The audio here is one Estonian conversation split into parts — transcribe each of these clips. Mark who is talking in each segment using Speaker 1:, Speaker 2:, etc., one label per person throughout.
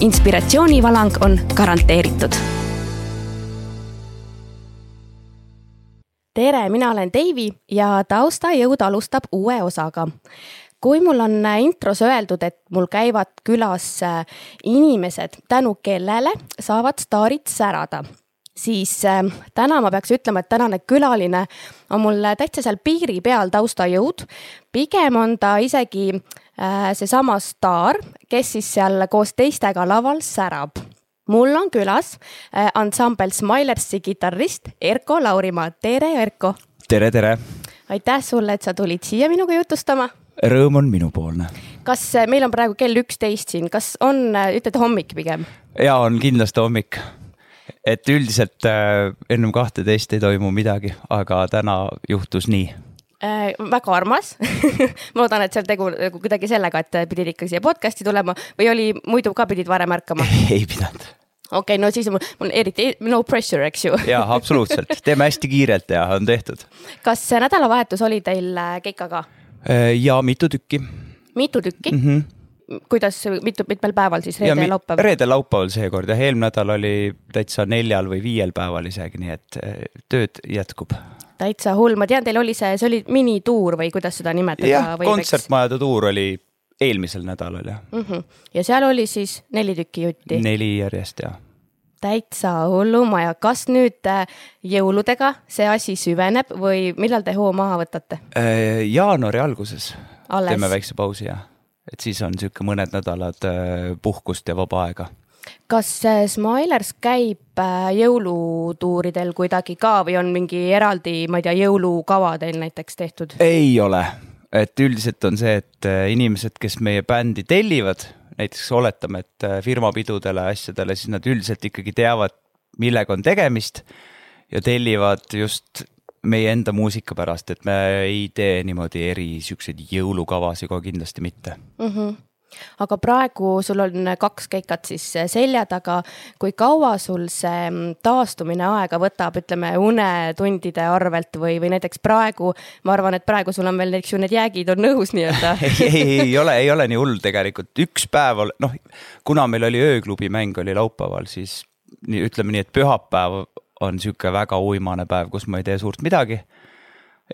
Speaker 1: Inspiratsioonivalang on garanteeritud. tere, mina olen Deivi ja taustajõud alustab uue osaga kui mul on intros öeldud, et mul käivad külas inimesed, tänu kellele saavad staarid särada siis äh, täna ma peaks ütlema, et tänane külaline on mul täitsa seal piiri peal taustajõud. pigem on ta isegi äh, seesama staar, kes siis seal koos teistega laval särab mul on külas äh, ansambel Smilersi kitarrist Erko Laurimaa, tere Erko.
Speaker 2: tere, tere.
Speaker 1: aitäh sulle, et sa tulid siia minuga jutustama.
Speaker 2: Rõõm on minupoolne.
Speaker 1: kas äh, meil on praegu kell üksteist siin, kas on, äh, ütled hommik pigem?
Speaker 2: ja on kindlasti hommik et üldiselt äh, ennem kahteteist ei toimu midagi, aga täna juhtus nii
Speaker 1: äh,. väga armas ma loodan, et seal tegu nagu kuidagi sellega, et pidid ikka siia podcast'i tulema või oli muidu ka pidid varem ärkama
Speaker 2: ei pidanud.
Speaker 1: okei okay,, no siis mul, mul eriti no pressure, eks ju
Speaker 2: jaa, absoluutselt, teeme hästi kiirelt ja on tehtud.
Speaker 1: kas nädalavahetus oli teil äh, keika ka?
Speaker 2: Äh, ja mitu tükki.
Speaker 1: mitu tükki mm? -hmm kuidas, mitu, mitmel päeval siis,
Speaker 2: reede ja laupäev? reede-laupäeval seekord jah, eelmine nädal oli täitsa neljal või viiel päeval isegi, nii et eh, tööd jätkub.
Speaker 1: Täitsa hull, ma tean, teil oli see, see oli minituur või kuidas seda nimetada?
Speaker 2: jah, kontsertmajade tuur oli eelmisel nädalal jah
Speaker 1: mm. -hmm. ja seal oli siis neli tükki jutti?
Speaker 2: neli järjest jah
Speaker 1: täitsa hullumaja, kas nüüd eh, jõuludega see asi süveneb või millal te hoo maha võtate?
Speaker 2: Eh, jaanuari alguses Alles. teeme väikse pausi, jah et siis on sihuke mõned nädalad äh, puhkust ja vaba aega.
Speaker 1: Kas äh, Smilers käib äh, jõulutuuridel kuidagi ka või on mingi eraldi, ma ei tea, jõulukava teil näiteks tehtud?
Speaker 2: ei ole, et üldiselt on see, et inimesed, kes meie bändi tellivad, näiteks oletame, et firmapidudele, asjadele, siis nad üldiselt ikkagi teavad, millega on tegemist ja tellivad just meie enda muusika pärast, et me ei tee niimoodi eri siukseid jõulukavasid kohe kindlasti mitte mm.
Speaker 1: -hmm aga praegu sul on kaks keikat siis selja taga. kui kaua sul see taastumine aega võtab, ütleme unetundide arvelt või, või näiteks praegu, ma arvan, et praegu sul on veel, eks ju, need jäägid on õhus nii-öelda
Speaker 2: ei, ei, ei ole, ei ole nii hull tegelikult, üks päev, noh, kuna meil oli ööklubi mäng oli laupäeval, siis nii ütleme nii, et pühapäev on sihuke väga uimane päev, kus ma ei tee suurt midagi.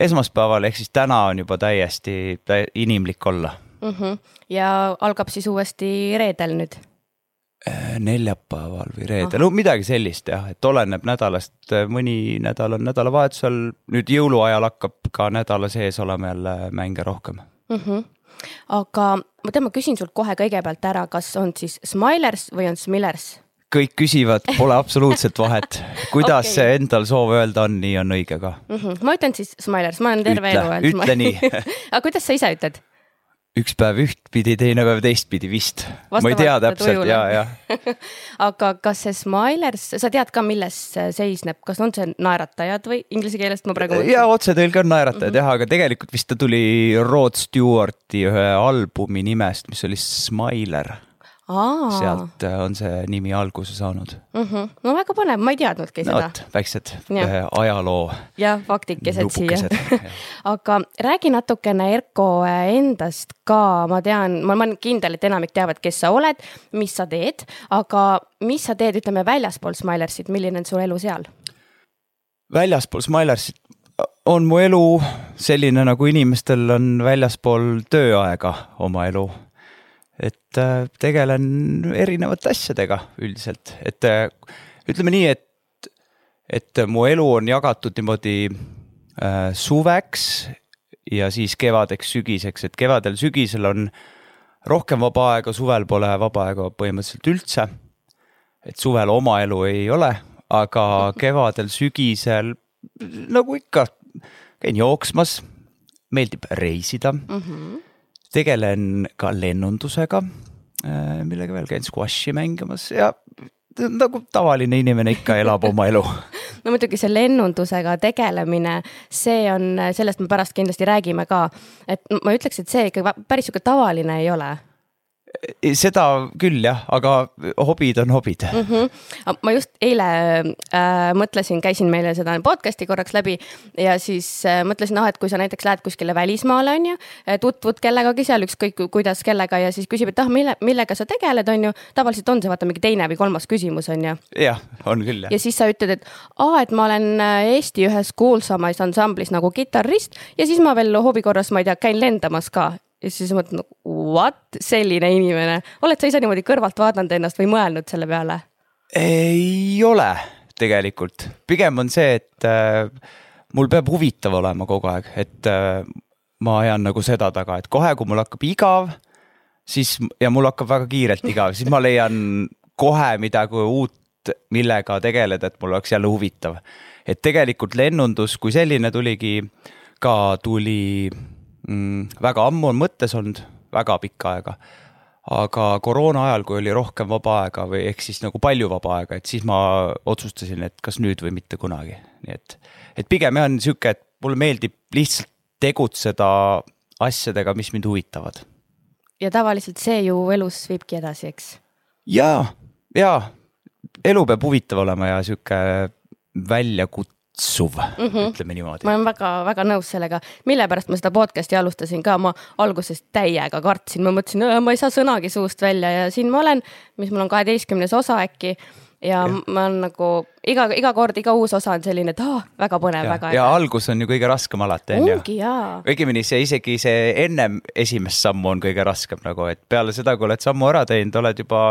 Speaker 2: esmaspäeval ehk siis täna on juba täiesti inimlik olla
Speaker 1: mm. -hmm. ja algab siis uuesti reedel nüüd?
Speaker 2: Äh, neljapäeval või reedel, no midagi sellist jah, et oleneb nädalast, mõni nädal on nädalavahetusel, nüüd jõuluajal hakkab ka nädala sees olema jälle mänge rohkem mm.
Speaker 1: -hmm aga ma tean, ma küsin sult kohe kõigepealt ära, kas on siis Smilers või on Smillers?
Speaker 2: kõik küsivad, pole absoluutselt vahet. kuidas okay. endal soov öelda on, nii on õige ka
Speaker 1: mm. -hmm. ma ütlen siis Smilers, ma olen terve
Speaker 2: ütle,
Speaker 1: elu
Speaker 2: öelnud. ütle nii
Speaker 1: aga kuidas sa ise ütled?
Speaker 2: Üks päev ühtpidi, teine päev teistpidi vist. ma ei tea täpselt ja, ja
Speaker 1: aga kas see Smilers, sa tead ka, milles seisneb, kas on see naeratajad või inglise keelest ma praegu.
Speaker 2: ja otsetõlge on naeratajad mm -hmm. jah, aga tegelikult vist ta tuli Rod Stewarti ühe albumi nimest, mis oli Smiler sealt äh, on see nimi alguse saanud
Speaker 1: mm. -hmm. no väga põnev, ma ei teadnudki seda.
Speaker 2: vot, väiksed ja. ajaloo.
Speaker 1: jah, faktikesed siia aga räägi natukene Erko äh, endast ka, ma tean, ma olen kindel, et enamik teavad, kes sa oled, mis sa teed, aga mis sa teed, ütleme väljaspool Smilersit, milline on su elu seal?
Speaker 2: väljaspool Smilersit on mu elu selline, nagu inimestel on väljaspool tööaega oma elu et äh, tegelen erinevate asjadega üldiselt, et äh, ütleme nii, et, et mu elu on jagatud niimoodi äh, suveks ja siis kevadeks, sügiseks, et kevadel, sügisel on rohkem vaba aega, suvel pole vaba aega põhimõtteliselt üldse. et suvel oma elu ei ole, aga kevadel, sügisel nagu ikka käin jooksmas, meeldib reisida mm. -hmm tegelen ka lennundusega, äh, millega veel käin squashi mängimas ja nagu tavaline inimene ikka elab oma elu
Speaker 1: no muidugi see lennundusega tegelemine, see on, sellest me pärast kindlasti räägime ka. et ma ütleks, et see ikka päris sihuke tavaline ei ole
Speaker 2: seda küll jah, aga hobid on hobid
Speaker 1: mm. -hmm. ma just eile äh, mõtlesin, käisin meile seda podcast'i korraks läbi ja siis äh, mõtlesin, ah, et kui sa näiteks lähed kuskile välismaale, on ju, äh, tutvud kellegagi seal, ükskõik kuidas, kellega ja siis küsib, et ah, mille, millega sa tegeled, on ju. tavaliselt on see vaata mingi teine või kolmas küsimus, on ju.
Speaker 2: jah, on küll jah.
Speaker 1: ja siis sa ütled, et aa, et ma olen äh, Eesti ühes kuulsamas ansamblis nagu kitarrist ja siis ma veel hobi korras, ma ei tea, käin lendamas ka ja siis mõtled nagu what, selline inimene, oled sa ise niimoodi kõrvalt vaadanud ennast või mõelnud selle peale?
Speaker 2: ei ole tegelikult, pigem on see, et äh, mul peab huvitav olema kogu aeg, et äh, ma ajan nagu seda taga, et kohe, kui mul hakkab igav, siis ja mul hakkab väga kiirelt igav, siis ma leian kohe midagi uut, millega tegeleda, et mul oleks jälle huvitav. et tegelikult lennundus kui selline tuligi ka tuli mm, väga ammu on mõttes olnud, väga pikka aega. aga koroona ajal, kui oli rohkem vaba aega või ehk siis nagu palju vaba aega, et siis ma otsustasin, et kas nüüd või mitte kunagi, nii et, et pigem jah on sihuke, et mulle meeldib lihtsalt tegutseda asjadega, mis mind huvitavad.
Speaker 1: ja tavaliselt see ju elus viibki edasi, eks?
Speaker 2: ja, ja elu peab huvitav olema ja sihuke väljakut-, suv mm, -hmm. ütleme niimoodi.
Speaker 1: ma olen väga-väga nõus sellega, mille pärast ma seda podcast'i alustasin ka, ma alguses täiega kartsin, ma mõtlesin, ma ei saa sõnagi suust välja ja siin ma olen, mis mul on kaheteistkümnes osa äkki ja, ja ma olen nagu iga, iga kord, iga uus osa on selline, et aa, väga põnev, väga
Speaker 2: äge. ja algus on ju kõige raskem alati, on
Speaker 1: ju.
Speaker 2: õigemini see isegi see ennem esimest sammu on kõige raskem nagu, et peale seda, kui oled sammu ära teinud, oled juba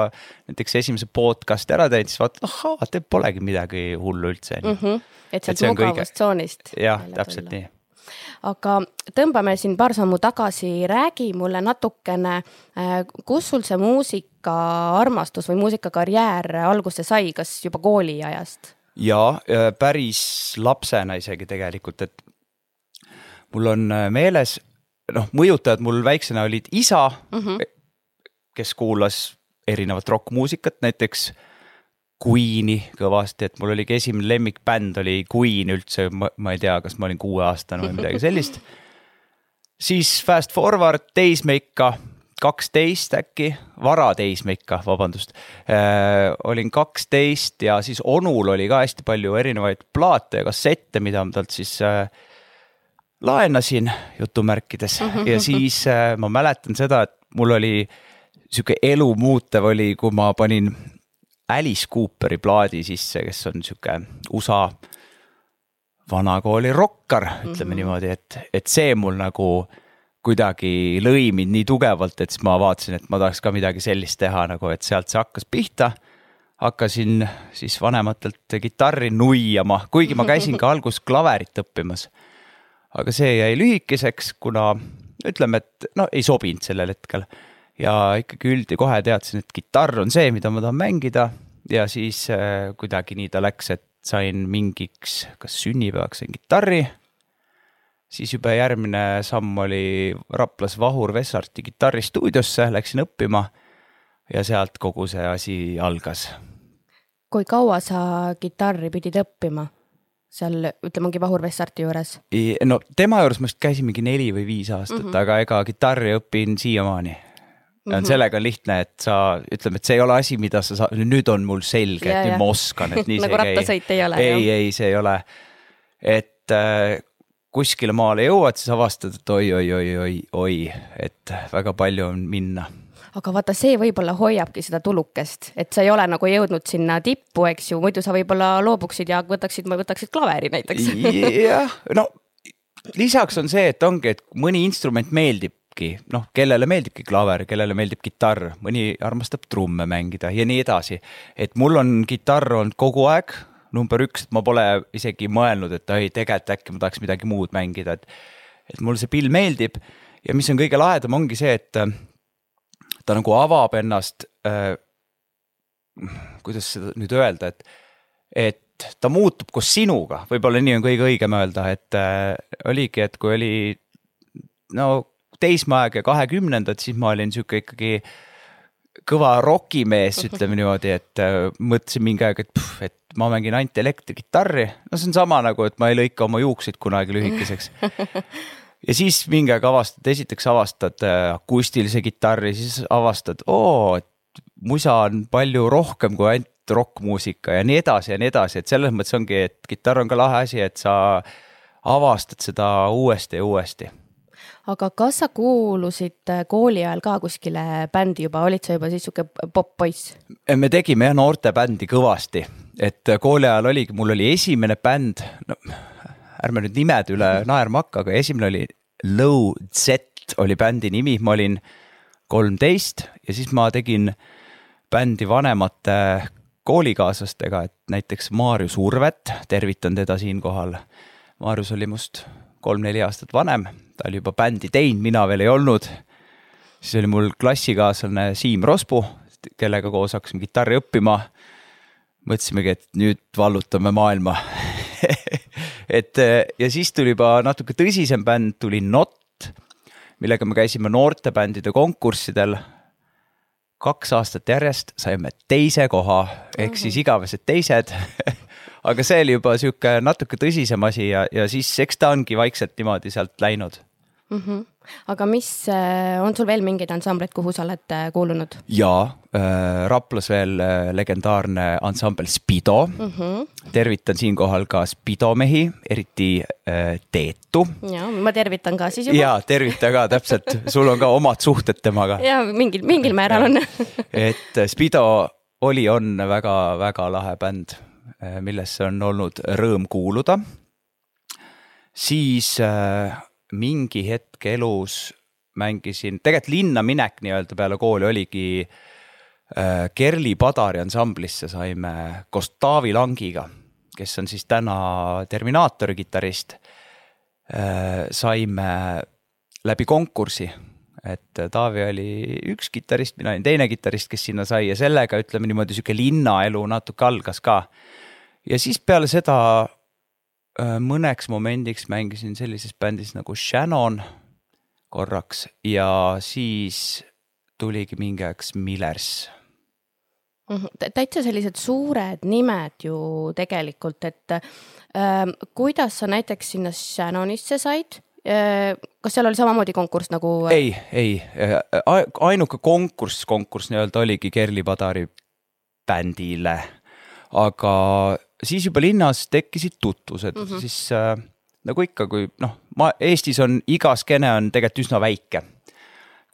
Speaker 2: näiteks esimese podcast'i ära teinud, siis vaatad, ahaa, teil polegi midagi hullu üldse, on ju
Speaker 1: mhm et sealt mugavustsoonist.
Speaker 2: jah, täpselt nii
Speaker 1: aga tõmbame siin paar sammu tagasi, räägi mulle natukene, äh, kus sul see muusikaarmastus või muusikakarjäär alguse sai, kas juba kooliajast?
Speaker 2: ja päris lapsena isegi tegelikult, et mul on äh, meeles, noh, mõjutajad mul väiksena olid isa mm, -hmm. kes kuulas erinevat rokkmuusikat, näiteks Queen'i kõvasti, et mul oligi esimene lemmikbänd oli Queen üldse, ma ei tea, kas ma olin kuueaastane või midagi sellist. siis fast forward teismeikka, kaksteist äkki, varateismeikka, vabandust äh,. olin kaksteist ja siis onul oli ka hästi palju erinevaid plaate ja kassette, mida ma talt siis äh, laenasin jutumärkides ja siis äh, ma mäletan seda, et mul oli sihuke elu muutev oli, kui ma panin Alice Cooperi plaadi sisse, kes on sihuke USA vanakooli rokkar, ütleme mm -hmm. niimoodi, et, et see mul nagu kuidagi lõi mind nii tugevalt, et siis ma vaatasin, et ma tahaks ka midagi sellist teha nagu, et sealt see hakkas pihta. hakkasin siis vanematelt kitarri nuiama, kuigi ma käisin ka alguses klaverit õppimas. aga see jäi lühikeseks, kuna ütleme, et no ei sobinud sellel hetkel ja ikkagi üld ja kohe teadsin, et kitarr on see, mida ma tahan mängida ja siis äh, kuidagi nii ta läks, et sain mingiks, kas sünnipäevaks sain kitarri. siis juba järgmine samm oli Raplas Vahur Vessarti kitarristuudiosse, läksin õppima ja sealt kogu see asi algas.
Speaker 1: kui kaua sa kitarri pidid õppima? seal ütleme, ongi Vahur Vessarti juures?
Speaker 2: no tema juures ma vist käisin mingi neli või viis aastat mm, -hmm. aga ega kitarri õpin siiamaani mm -hmm. sellega on lihtne, et sa ütleme, et see ei ole asi, mida sa saad, nüüd on mul selge, et nüüd ma oskan, et nii
Speaker 1: nagu rattasõit ei ole.
Speaker 2: ei, ei, see ei ole. et äh, kuskile maale jõuad, siis avastad, et oi-oi-oi-oi-oi, et väga palju on minna
Speaker 1: aga vaata, see võib-olla hoiabki seda tulukest, et sa ei ole nagu jõudnud sinna tippu, eks ju, muidu sa võib-olla loobuksid ja võtaksid, võtaksid klaveri näiteks.
Speaker 2: jah, no lisaks on see, et ongi, et mõni instrument meeldib meeldibki, noh, kellele meeldibki klaver, kellele meeldib kitarr, mõni armastab trumme mängida ja nii edasi. et mul on kitarr olnud kogu aeg number üks, et ma pole isegi mõelnud, et oi, tegelikult äkki ma tahaks midagi muud mängida, et et mulle see pill meeldib ja mis on kõige lahedam, ongi see, et äh, ta nagu avab ennast äh,, kuidas seda nüüd öelda, et, et ta muutub koos sinuga, võib-olla nii on kõige õigem öelda, et äh, oligi, et kui oli no teismeaeg ja kahekümnendad, siis ma olin sihuke ikkagi kõva rokimees, ütleme niimoodi, et äh, mõtlesin mingi aeg, et, pff, et ma mängin ainult elektrikitarri. no see on sama nagu, et ma ei lõika oma juukseid kunagi lühikeseks. ja siis mingi aeg avastad, esiteks avastad äh, akustilise kitarri, siis avastad, oo, et musa on palju rohkem kui ainult rokkmuusika ja nii edasi ja nii edasi, et selles mõttes ongi, et kitarr on ka lahe asi, et sa avastad seda uuesti ja uuesti
Speaker 1: aga kas sa kuulusid äh, kooli ajal ka kuskile bändi juba, olid sa juba siis sihuke popp-poiss?
Speaker 2: me tegime jah noortebändi kõvasti, et kooli ajal oligi, mul oli esimene bänd, no ärme nüüd nimed üle naerma hakka, aga esimene oli Low Z oli bändi nimi, ma olin kolmteist ja siis ma tegin bändi vanemate koolikaaslastega, et näiteks Maarjus Urvet, tervitan teda siinkohal. Maarjus oli must kolm-neli aastat vanem, ta oli juba bändi teinud, mina veel ei olnud. siis oli mul klassikaaslane Siim Rospu, kellega koos hakkasime kitarri õppima. mõtlesimegi, et nüüd vallutame maailma et ja siis tuli juba natuke tõsisem bänd, tuli Not, millega me käisime noortebändide konkurssidel. kaks aastat järjest saime teise koha, ehk siis igavesed teised aga see oli juba sihuke natuke tõsisem asi ja, ja siis eks ta ongi vaikselt niimoodi sealt läinud
Speaker 1: mm. -hmm. aga mis, äh, on sul veel mingeid ansambleid, kuhu sa oled äh, kuulunud?
Speaker 2: jaa äh,, Raplas veel äh, legendaarne ansambel Spido mm. -hmm. tervitan siinkohal ka Spido mehi, eriti äh, Teetu.
Speaker 1: ja, ma tervitan ka siis juba.
Speaker 2: ja, tervita ka täpselt, sul on ka omad suhted temaga.
Speaker 1: ja mingil, mingil määral on
Speaker 2: et Spido oli, on väga-väga lahe bänd millesse on olnud rõõm kuuluda. siis äh, mingi hetk elus mängisin, tegelikult linna minek nii-öelda peale kooli oligi äh, Kerli Padari ansamblisse saime koos Taavi Langiga, kes on siis täna Terminaatori kitarrist. saime läbi konkursi, et Taavi oli üks kitarrist, mina olin teine kitarrist, kes sinna sai ja sellega ütleme niimoodi sihuke linnaelu natuke algas ka ja siis peale seda äh, mõneks momendiks mängisin sellises bändis nagu Shannon korraks ja siis tuligi mingi aeg Millers
Speaker 1: täitsa sellised suured nimed ju tegelikult, et äh, kuidas sa näiteks sinna Shannonisse said äh,? kas seal oli samamoodi konkurss nagu?
Speaker 2: ei, ei, äh, ainuke konkurss, konkurss nii-öelda oligi Kerli Padari bändile, aga siis juba linnas tekkisid tutvused mm, -hmm. siis äh, nagu ikka, kui noh, ma Eestis on iga skeene on tegelikult üsna väike.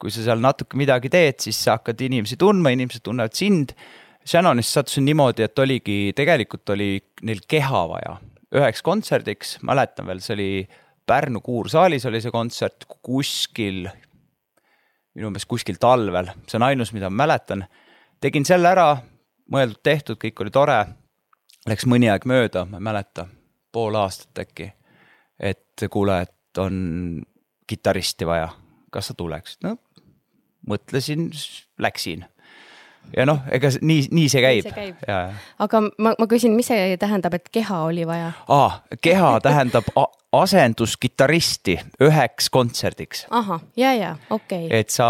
Speaker 2: kui sa seal natuke midagi teed, siis sa hakkad inimesi tundma, inimesed tunnevad sind. Shannonist sattusin niimoodi, et oligi, tegelikult oli neil keha vaja üheks kontserdiks, mäletan veel, see oli Pärnu Kuursaalis oli see kontsert kuskil, minu meelest kuskil talvel, see on ainus, mida ma mäletan. tegin selle ära, mõeldud-tehtud, kõik oli tore Läks mõni aeg mööda, ma ei mäleta, pool aastat äkki, et kuule, et on kitarristi vaja, kas sa tuleksid? no mõtlesin, läksin ja noh, ega nii, nii see käib.
Speaker 1: aga ma, ma küsin, mis see tähendab, et keha oli vaja?
Speaker 2: aa, keha tähendab asenduskitarristi üheks kontserdiks.
Speaker 1: ahah, ja, ja okei okay..
Speaker 2: et sa,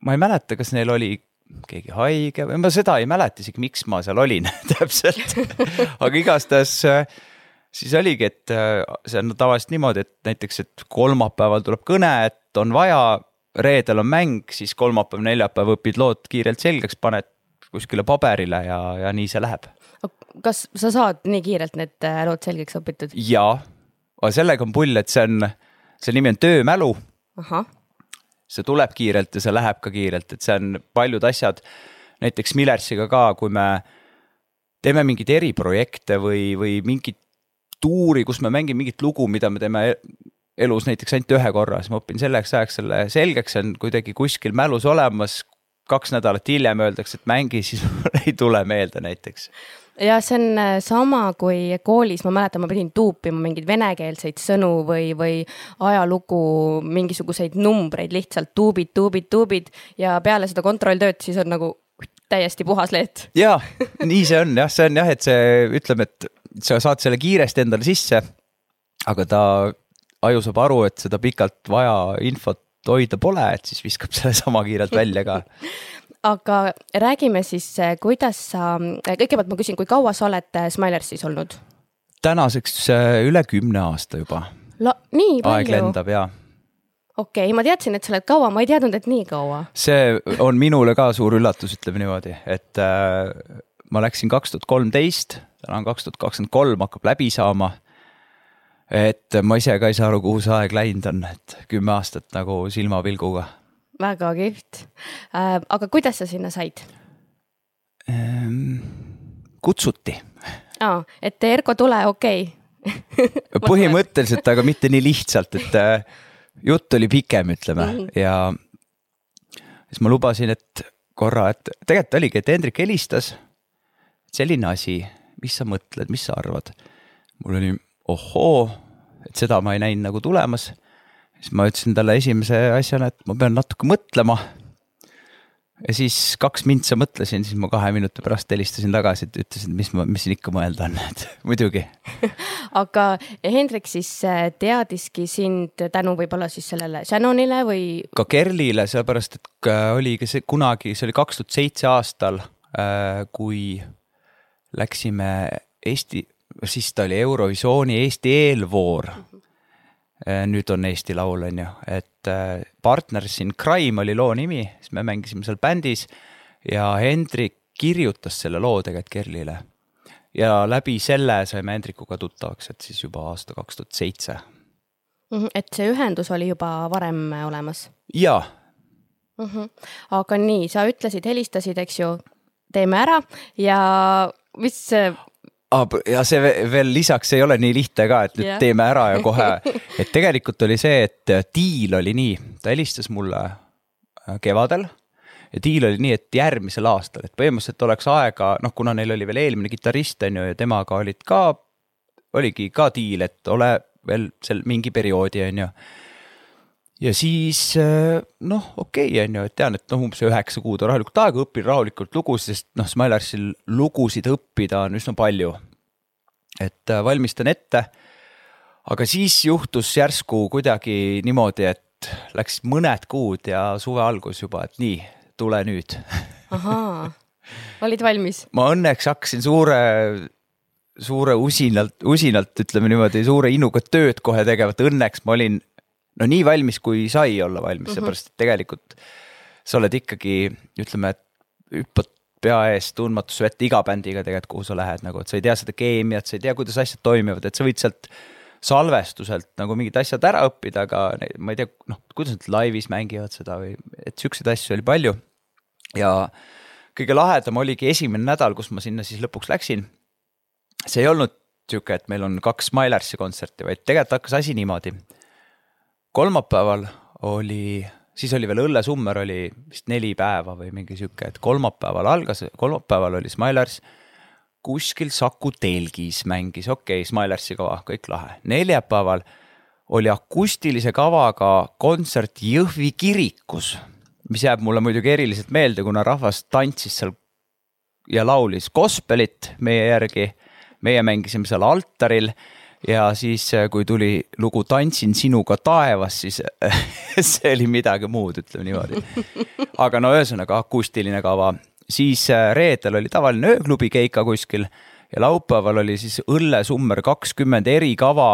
Speaker 2: ma ei mäleta, kas neil oli keegi haige või ma seda ei mäleta isegi, miks ma seal olin täpselt aga igastahes äh, siis oligi, et äh, see on tavaliselt niimoodi, et näiteks, et kolmapäeval tuleb kõne, et on vaja, reedel on mäng, siis kolmapäev, neljapäev õpid lood kiirelt selgeks, paned kuskile paberile ja, ja nii see läheb.
Speaker 1: kas sa saad nii kiirelt need äh, lood selgeks õpitud?
Speaker 2: jaa, aga sellega on pull, et see on, selle nimi on töömälu. See tuleb kiirelt ja see läheb ka kiirelt, et see on paljud asjad, näiteks Millersiga ka, kui me teeme mingeid eriprojekte või, või mingit tuuri, kus me mängime mingit lugu, mida me teeme elus näiteks ainult ühe korra, siis ma õpin selleks ajaks selle selgeks, see on kuidagi kuskil mälus olemas. kaks nädalat hiljem öeldakse, et mängi, siis ei tule meelde näiteks
Speaker 1: ja see on äh, sama kui koolis, ma mäletan, ma pidin tuupima mingeid venekeelseid sõnu või, või ajalugu, mingisuguseid numbreid, lihtsalt tuubid, tuubid, tuubid ja peale seda kontrolltööd siis on nagu täiesti puhas leet.
Speaker 2: ja nii see on jah, see on jah, et see ütleme, et sa saad selle kiiresti endale sisse. aga ta, aju saab aru, et seda pikalt vaja infot hoida pole, et siis viskab selle sama kiirelt välja ka
Speaker 1: aga räägime siis, kuidas sa, kõigepealt ma küsin, kui kaua sa oled Smilersis olnud?
Speaker 2: tänaseks üle kümne aasta juba.
Speaker 1: nii palju?
Speaker 2: aeg lendab ja
Speaker 1: okei okay,, ma teadsin, et sa oled kaua, ma ei teadnud, et nii kaua.
Speaker 2: see on minule ka suur üllatus, ütleme niimoodi, et äh, ma läksin kaks tuhat kolmteist, täna on kaks tuhat kakskümmend kolm, hakkab läbi saama. et ma ise ka ei saa aru, kuhu see aeg läinud on, et kümme aastat nagu silmapilguga.
Speaker 1: Väga kihvt äh,. aga kuidas sa sinna said
Speaker 2: ähm,? kutsuti.
Speaker 1: aa, et Erko, tule, okei okay.
Speaker 2: põhimõtteliselt, aga mitte nii lihtsalt, et äh, jutt oli pikem, ütleme mm, -hmm. ja siis ma lubasin, et korra, et tegelikult oligi, et Hendrik helistas. selline asi, mis sa mõtled, mis sa arvad? mul oli ohoo, et seda ma ei näinud nagu tulemas. Siis ma ütlesin talle esimese asjana, et ma pean natuke mõtlema. Ja siis kaks mintsa mõtlesin, siis ma kahe minuti pärast helistasin tagasi, et ütlesin, mis ma, mis siin ikka mõelda on, et muidugi.
Speaker 1: Aga Hendrik siis äh, teadiski sind tänu võib-olla siis sellele Shannonile või?
Speaker 2: ka Kerlile, sellepärast et äh, oligi see kunagi, see oli kaks tuhat seitse aastal, äh, kui läksime Eesti, siis ta oli Eurovisiooni Eesti eelvoor. Äh, nüüd on Eesti Laul, on ju, et äh, Partners in Crime oli loo nimi, siis me mängisime seal bändis ja Hendrik kirjutas selle loo tegelikult Kerlile. ja läbi selle saime Hendrikuga tuttavaks, et siis juba aasta kaks tuhat seitse.
Speaker 1: Mhm, et see ühendus oli juba varem olemas?
Speaker 2: jaa.
Speaker 1: -hmm. aga nii, sa ütlesid, helistasid, eks ju, teeme ära ja mis
Speaker 2: ja see veel lisaks ei ole nii lihtne ka, et nüüd yeah. teeme ära ja kohe, et tegelikult oli see, et diil oli nii, ta helistas mulle äh, kevadel. Ja diil oli nii, et järgmisel aastal, et põhimõtteliselt oleks aega, noh, kuna neil oli veel eelmine kitarrist, on ju, ja temaga olid ka, oligi ka diil, et ole veel seal mingi perioodi, on ju. Ja siis äh, noh, okei okay,, on ju, et tean, et noh, umbes üheksa kuud on rahulikult aega, õpin rahulikult lugusid, sest noh, Smilersil lugusid õppida on üsna palju. Et äh, valmistan ette. aga siis juhtus järsku kuidagi niimoodi, et läks mõned kuud ja suve algus juba, et nii, tule nüüd.
Speaker 1: ahaa, olid valmis?
Speaker 2: ma õnneks hakkasin suure suure usinalt, usinalt ütleme niimoodi, suure innuga tööd kohe tegema, et õnneks ma olin no nii valmis, kui sai olla valmis mm, -hmm. seepärast et tegelikult sa oled ikkagi, ütleme, et hüppad pea ees tundmatusse vette iga bändiga tegelikult, kuhu sa lähed nagu, et sa ei tea seda keemiat, sa ei tea, kuidas asjad toimivad, et sa võid sealt salvestuselt nagu mingid asjad ära õppida, aga ma ei tea, noh, kuidas nad laivis mängivad seda või, et siukseid asju oli palju. ja kõige lahedam oligi esimene nädal, kus ma sinna siis lõpuks läksin. see ei olnud sihuke, et meil on kaks Smilersi kontserti, vaid tegelikult hakkas asi niimoodi kolmapäeval oli, siis oli veel õllesummer oli vist neli päeva või mingi sihuke, et kolmapäeval algas, kolmapäeval oli Smilers kuskil Saku telgis mängis, okei okay,, Smilersi kava, kõik lahe. neljapäeval oli akustilise kavaga kontsert Jõhvi kirikus, mis jääb mulle muidugi eriliselt meelde, kuna rahvas tantsis seal ja laulis gospelit meie järgi. meie mängisime seal altaril ja siis, äh, kui tuli lugu Tantsin sinuga taevas, siis see oli midagi muud, ütleme niimoodi. aga no ühesõnaga akustiline kava, siis äh, reedel oli tavaline ööklubi keika kuskil ja laupäeval oli siis õllesummer kakskümmend erikava,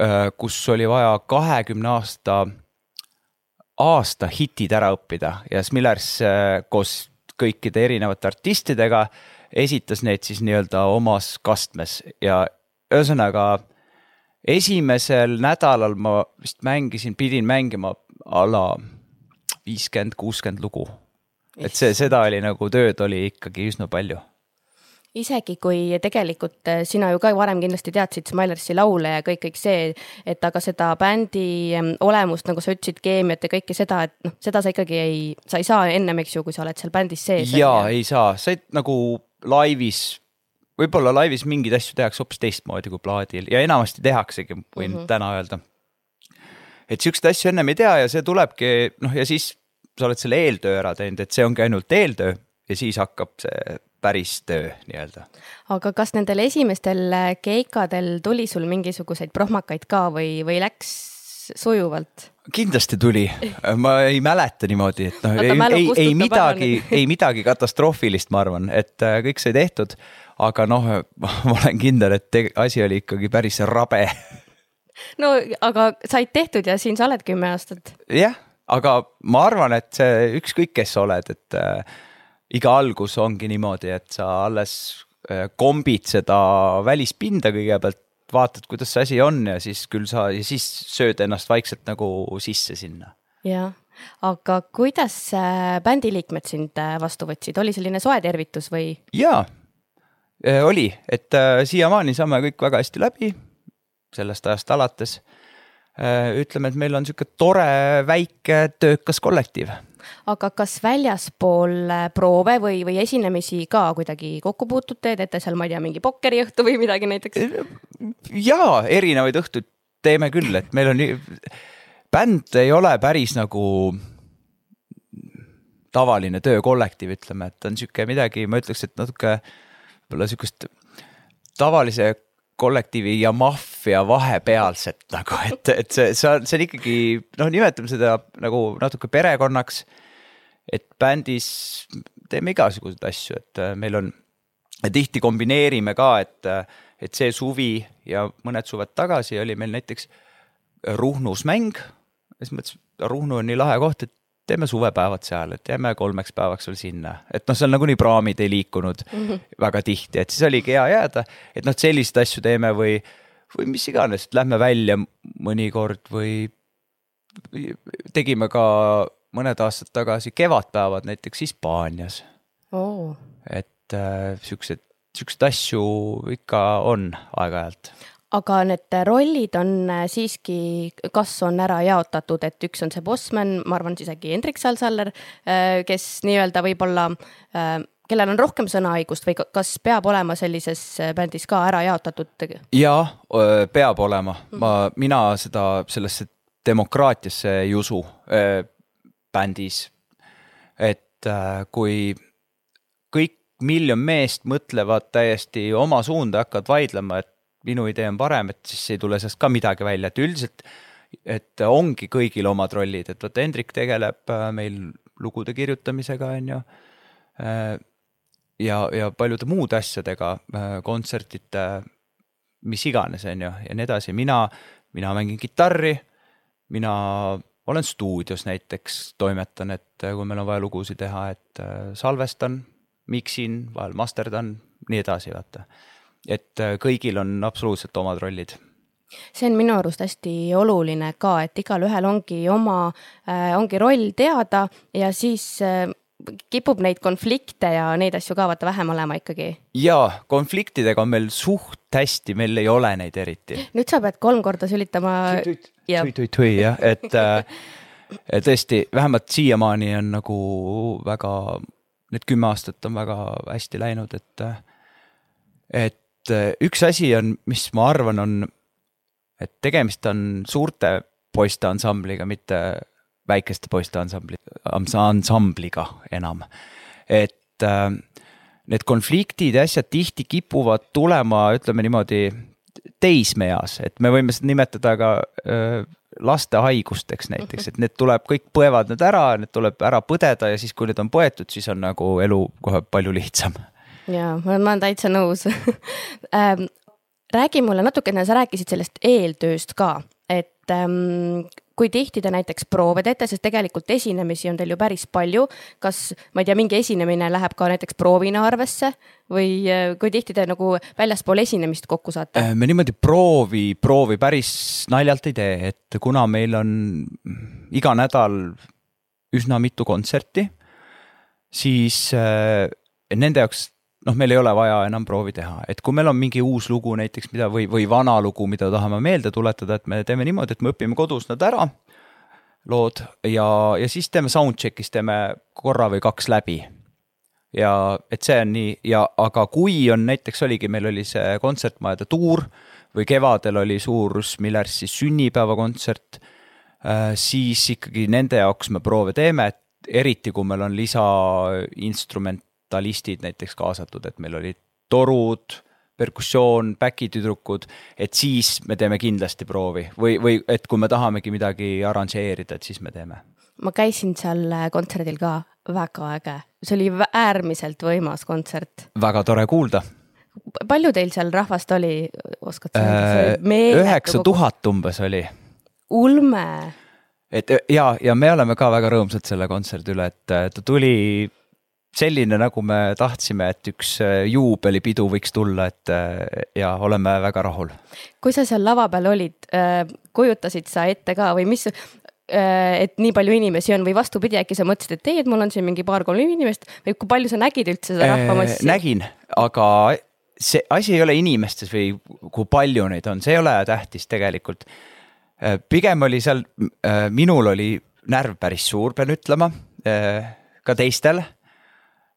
Speaker 2: äh, kus oli vaja kahekümne aasta, aasta hitid ära õppida. Ja Smillers koos kõikide erinevate artistidega esitas neid siis nii-öelda omas kastmes. Ja ühesõnaga esimesel nädalal ma vist mängisin, pidin mängima a la viiskümmend, kuuskümmend lugu. et see, seda oli nagu tööd oli ikkagi üsna palju
Speaker 1: isegi kui tegelikult eh, sina ju ka varem kindlasti teadsid Smilersi laule ja kõik, kõik see, et aga seda bändi olemust, nagu sa ütlesid, keemiat ja kõike seda, et noh, seda sa ikkagi ei, sa ei saa ennem, eks ju, kui sa oled seal bändis sees.
Speaker 2: jaa, ei saa, sa nagu laivis võib-olla laivis mingeid asju tehakse hoopis teistmoodi kui plaadil ja enamasti tehaksegi, võin mm -hmm. täna öelda. et siukseid asju ennem ei tea ja see tulebki noh, ja siis sa oled selle eeltöö ära teinud, et see ongi ainult eeltöö ja siis hakkab see päris töö nii-öelda.
Speaker 1: aga kas nendel esimestel keikadel tuli sul mingisuguseid prohmakaid ka või, või läks sujuvalt?
Speaker 2: kindlasti tuli, ma ei mäleta niimoodi, et noh, ei, ei, ei midagi, ei midagi katastroofilist, ma arvan, et äh, kõik sai tehtud. Aga noh, ma olen kindel, et asi oli ikkagi päris rabe.
Speaker 1: no aga said tehtud ja siin sa oled kümme aastat.
Speaker 2: jah, aga ma arvan, et see ükskõik, kes sa oled, et äh, iga algus ongi niimoodi, et sa alles äh, kombid seda välispinda kõigepealt vaatad, kuidas see asi on ja siis küll sa ja siis sööd ennast vaikselt nagu sisse sinna.
Speaker 1: jah, aga kuidas äh, bändiliikmed sind äh, vastu võtsid, oli selline soe tervitus või?
Speaker 2: jaa, oli, et äh, siiamaani saame kõik väga hästi läbi sellest ajast alates äh,. ütleme, et meil on sihuke tore väike töökas kollektiiv
Speaker 1: aga kas väljaspool äh, proove või, või esinemisi ka kuidagi kokku puutute, teete seal, ma ei tea, mingi pokkeriõhtu või midagi näiteks?
Speaker 2: jaa, erinevaid õhtuid teeme küll, et meil on, bänd ei ole päris nagu tavaline töökollektiiv, ütleme, et on sihuke midagi, ma ütleks, et natuke võib-olla sihukest tavalise kollektiivi ja maffia vahepealset nagu, et, et see, see on, see on ikkagi noh, nimetame seda nagu natuke perekonnaks. et bändis teeme igasuguseid asju, et äh, meil on, tihti kombineerime ka, et, äh, et see suvi ja mõned suved tagasi oli meil näiteks Ruhnus mäng. siis mõtlesin, Ruhnu on nii lahe koht, et teeme suvepäevad seal, et jääme kolmeks päevaks veel sinna, et noh, seal nagunii praamid ei liikunud mm -hmm. väga tihti, et siis oligi hea jääda, et noh, selliseid asju teeme või, või mis iganes, et lähme välja mõnikord või tegime ka mõned aastad tagasi kevadpäevad näiteks Hispaanias.
Speaker 1: Oh..
Speaker 2: et äh, siuksed, siukseid asju ikka on aeg-ajalt
Speaker 1: aga need rollid on äh, siiski, kas on ära jaotatud, et üks on see bossman, ma arvan, siis äkki Hendrik Salsaller, äh, kes nii-öelda võib-olla, äh, kellel on rohkem sõnaõigust või kas peab olema sellises bändis ka ära jaotatud?
Speaker 2: jaa, peab olema, ma, mina seda sellesse demokraatiasse ei usu bändis. et kui kõik miljon meest mõtlevad täiesti oma suunda, hakkavad vaidlema, et minu idee on parem, et siis ei tule sellest ka midagi välja, et üldiselt, et ongi kõigil omad rollid, et vot Hendrik tegeleb äh, meil lugude kirjutamisega, on ju. Äh, ja, ja paljude muude asjadega, äh, kontsertide, mis iganes, on ju, ja nii edasi, mina, mina mängin kitarri, mina olen stuudios näiteks, toimetan, et kui meil on vaja lugusid teha, et salvestan, miksin, vahel masterdan, nii edasi, vaata et äh, kõigil on absoluutselt omad rollid
Speaker 1: see on minu arust hästi oluline ka, et igalühel ongi oma äh,, ongi roll teada ja siis äh, kipub neid konflikte ja neid asju ka vaata vähem olema ikkagi.
Speaker 2: jaa, konfliktidega on meil suht hästi, meil ei ole neid eriti.
Speaker 1: nüüd sa pead kolm korda sülitama.
Speaker 2: tui-tui-tui jah, et äh, tõesti, vähemalt siiamaani on nagu väga, need kümme aastat on väga hästi läinud, et, et üks asi on, mis ma arvan, on, et tegemist on suurte poiste ansambliga, mitte väikeste poiste ansambli, ansambliga enam. et äh, need konfliktid ja asjad tihti kipuvad tulema, ütleme niimoodi, teismeeas, et me võime seda nimetada ka äh, laste haigusteks näiteks, et need tuleb, kõik põevad need ära, need tuleb ära põdeda ja siis, kui need on põetud, siis on nagu elu kohe palju lihtsam
Speaker 1: jaa, ma olen täitsa nõus ähm, räägi mulle natukene, sa rääkisid sellest eeltööst ka, et ähm, kui tihti te näiteks proove teete, sest tegelikult esinemisi on teil ju päris palju. kas, ma ei tea, mingi esinemine läheb ka näiteks proovina arvesse või äh, kui tihti te nagu väljaspool esinemist kokku saate?
Speaker 2: Äh, me niimoodi proovi, proovi päris naljalt ei tee, et kuna meil on iga nädal üsna mitu kontserti, siis äh, nende jaoks noh, meil ei ole vaja enam proovi teha, et kui meil on mingi uus lugu näiteks, mida või, või vana lugu, mida tahame meelde tuletada, et me teeme niimoodi, et me õpime kodus nad ära, lood, ja, ja siis teeme soundcheck'is, teeme korra või kaks läbi. ja et see on nii ja, aga kui on näiteks oligi, meil oli see kontsertmajade tuur või kevadel oli suur Millers siis sünnipäevakontsert, äh, siis ikkagi nende jaoks me proove teeme, et eriti kui meil on lisainstrument talistid näiteks kaasatud, et meil olid torud, perkussioon, back'i-tüdrukud, et siis me teeme kindlasti proovi või, või et kui me tahamegi midagi arranžeerida, et siis me teeme.
Speaker 1: ma käisin seal äh, kontserdil ka, väga äge, see oli äärmiselt võimas kontsert.
Speaker 2: väga tore kuulda.
Speaker 1: palju teil seal rahvast oli, oskad sa
Speaker 2: öelda? Äh, üheksa tuhat umbes oli.
Speaker 1: ulme.
Speaker 2: et ja, ja me oleme ka väga rõõmsad selle kontserdi üle, et ta tuli selline, nagu me tahtsime, et üks äh, juubelipidu võiks tulla, et äh, ja oleme väga rahul.
Speaker 1: kui sa seal lava peal olid, äh, kujutasid sa ette ka või mis, et nii palju inimesi on või vastupidi, äkki sa mõtlesid, et ei, et mul on siin mingi paar-kolm inimest või kui palju sa nägid üldse seda rahvamassi?
Speaker 2: nägin, aga see asi ei ole inimestes või kui palju neid on, see ei ole tähtis tegelikult. pigem oli seal, minul oli närv päris suur, pean ütlema, ka teistel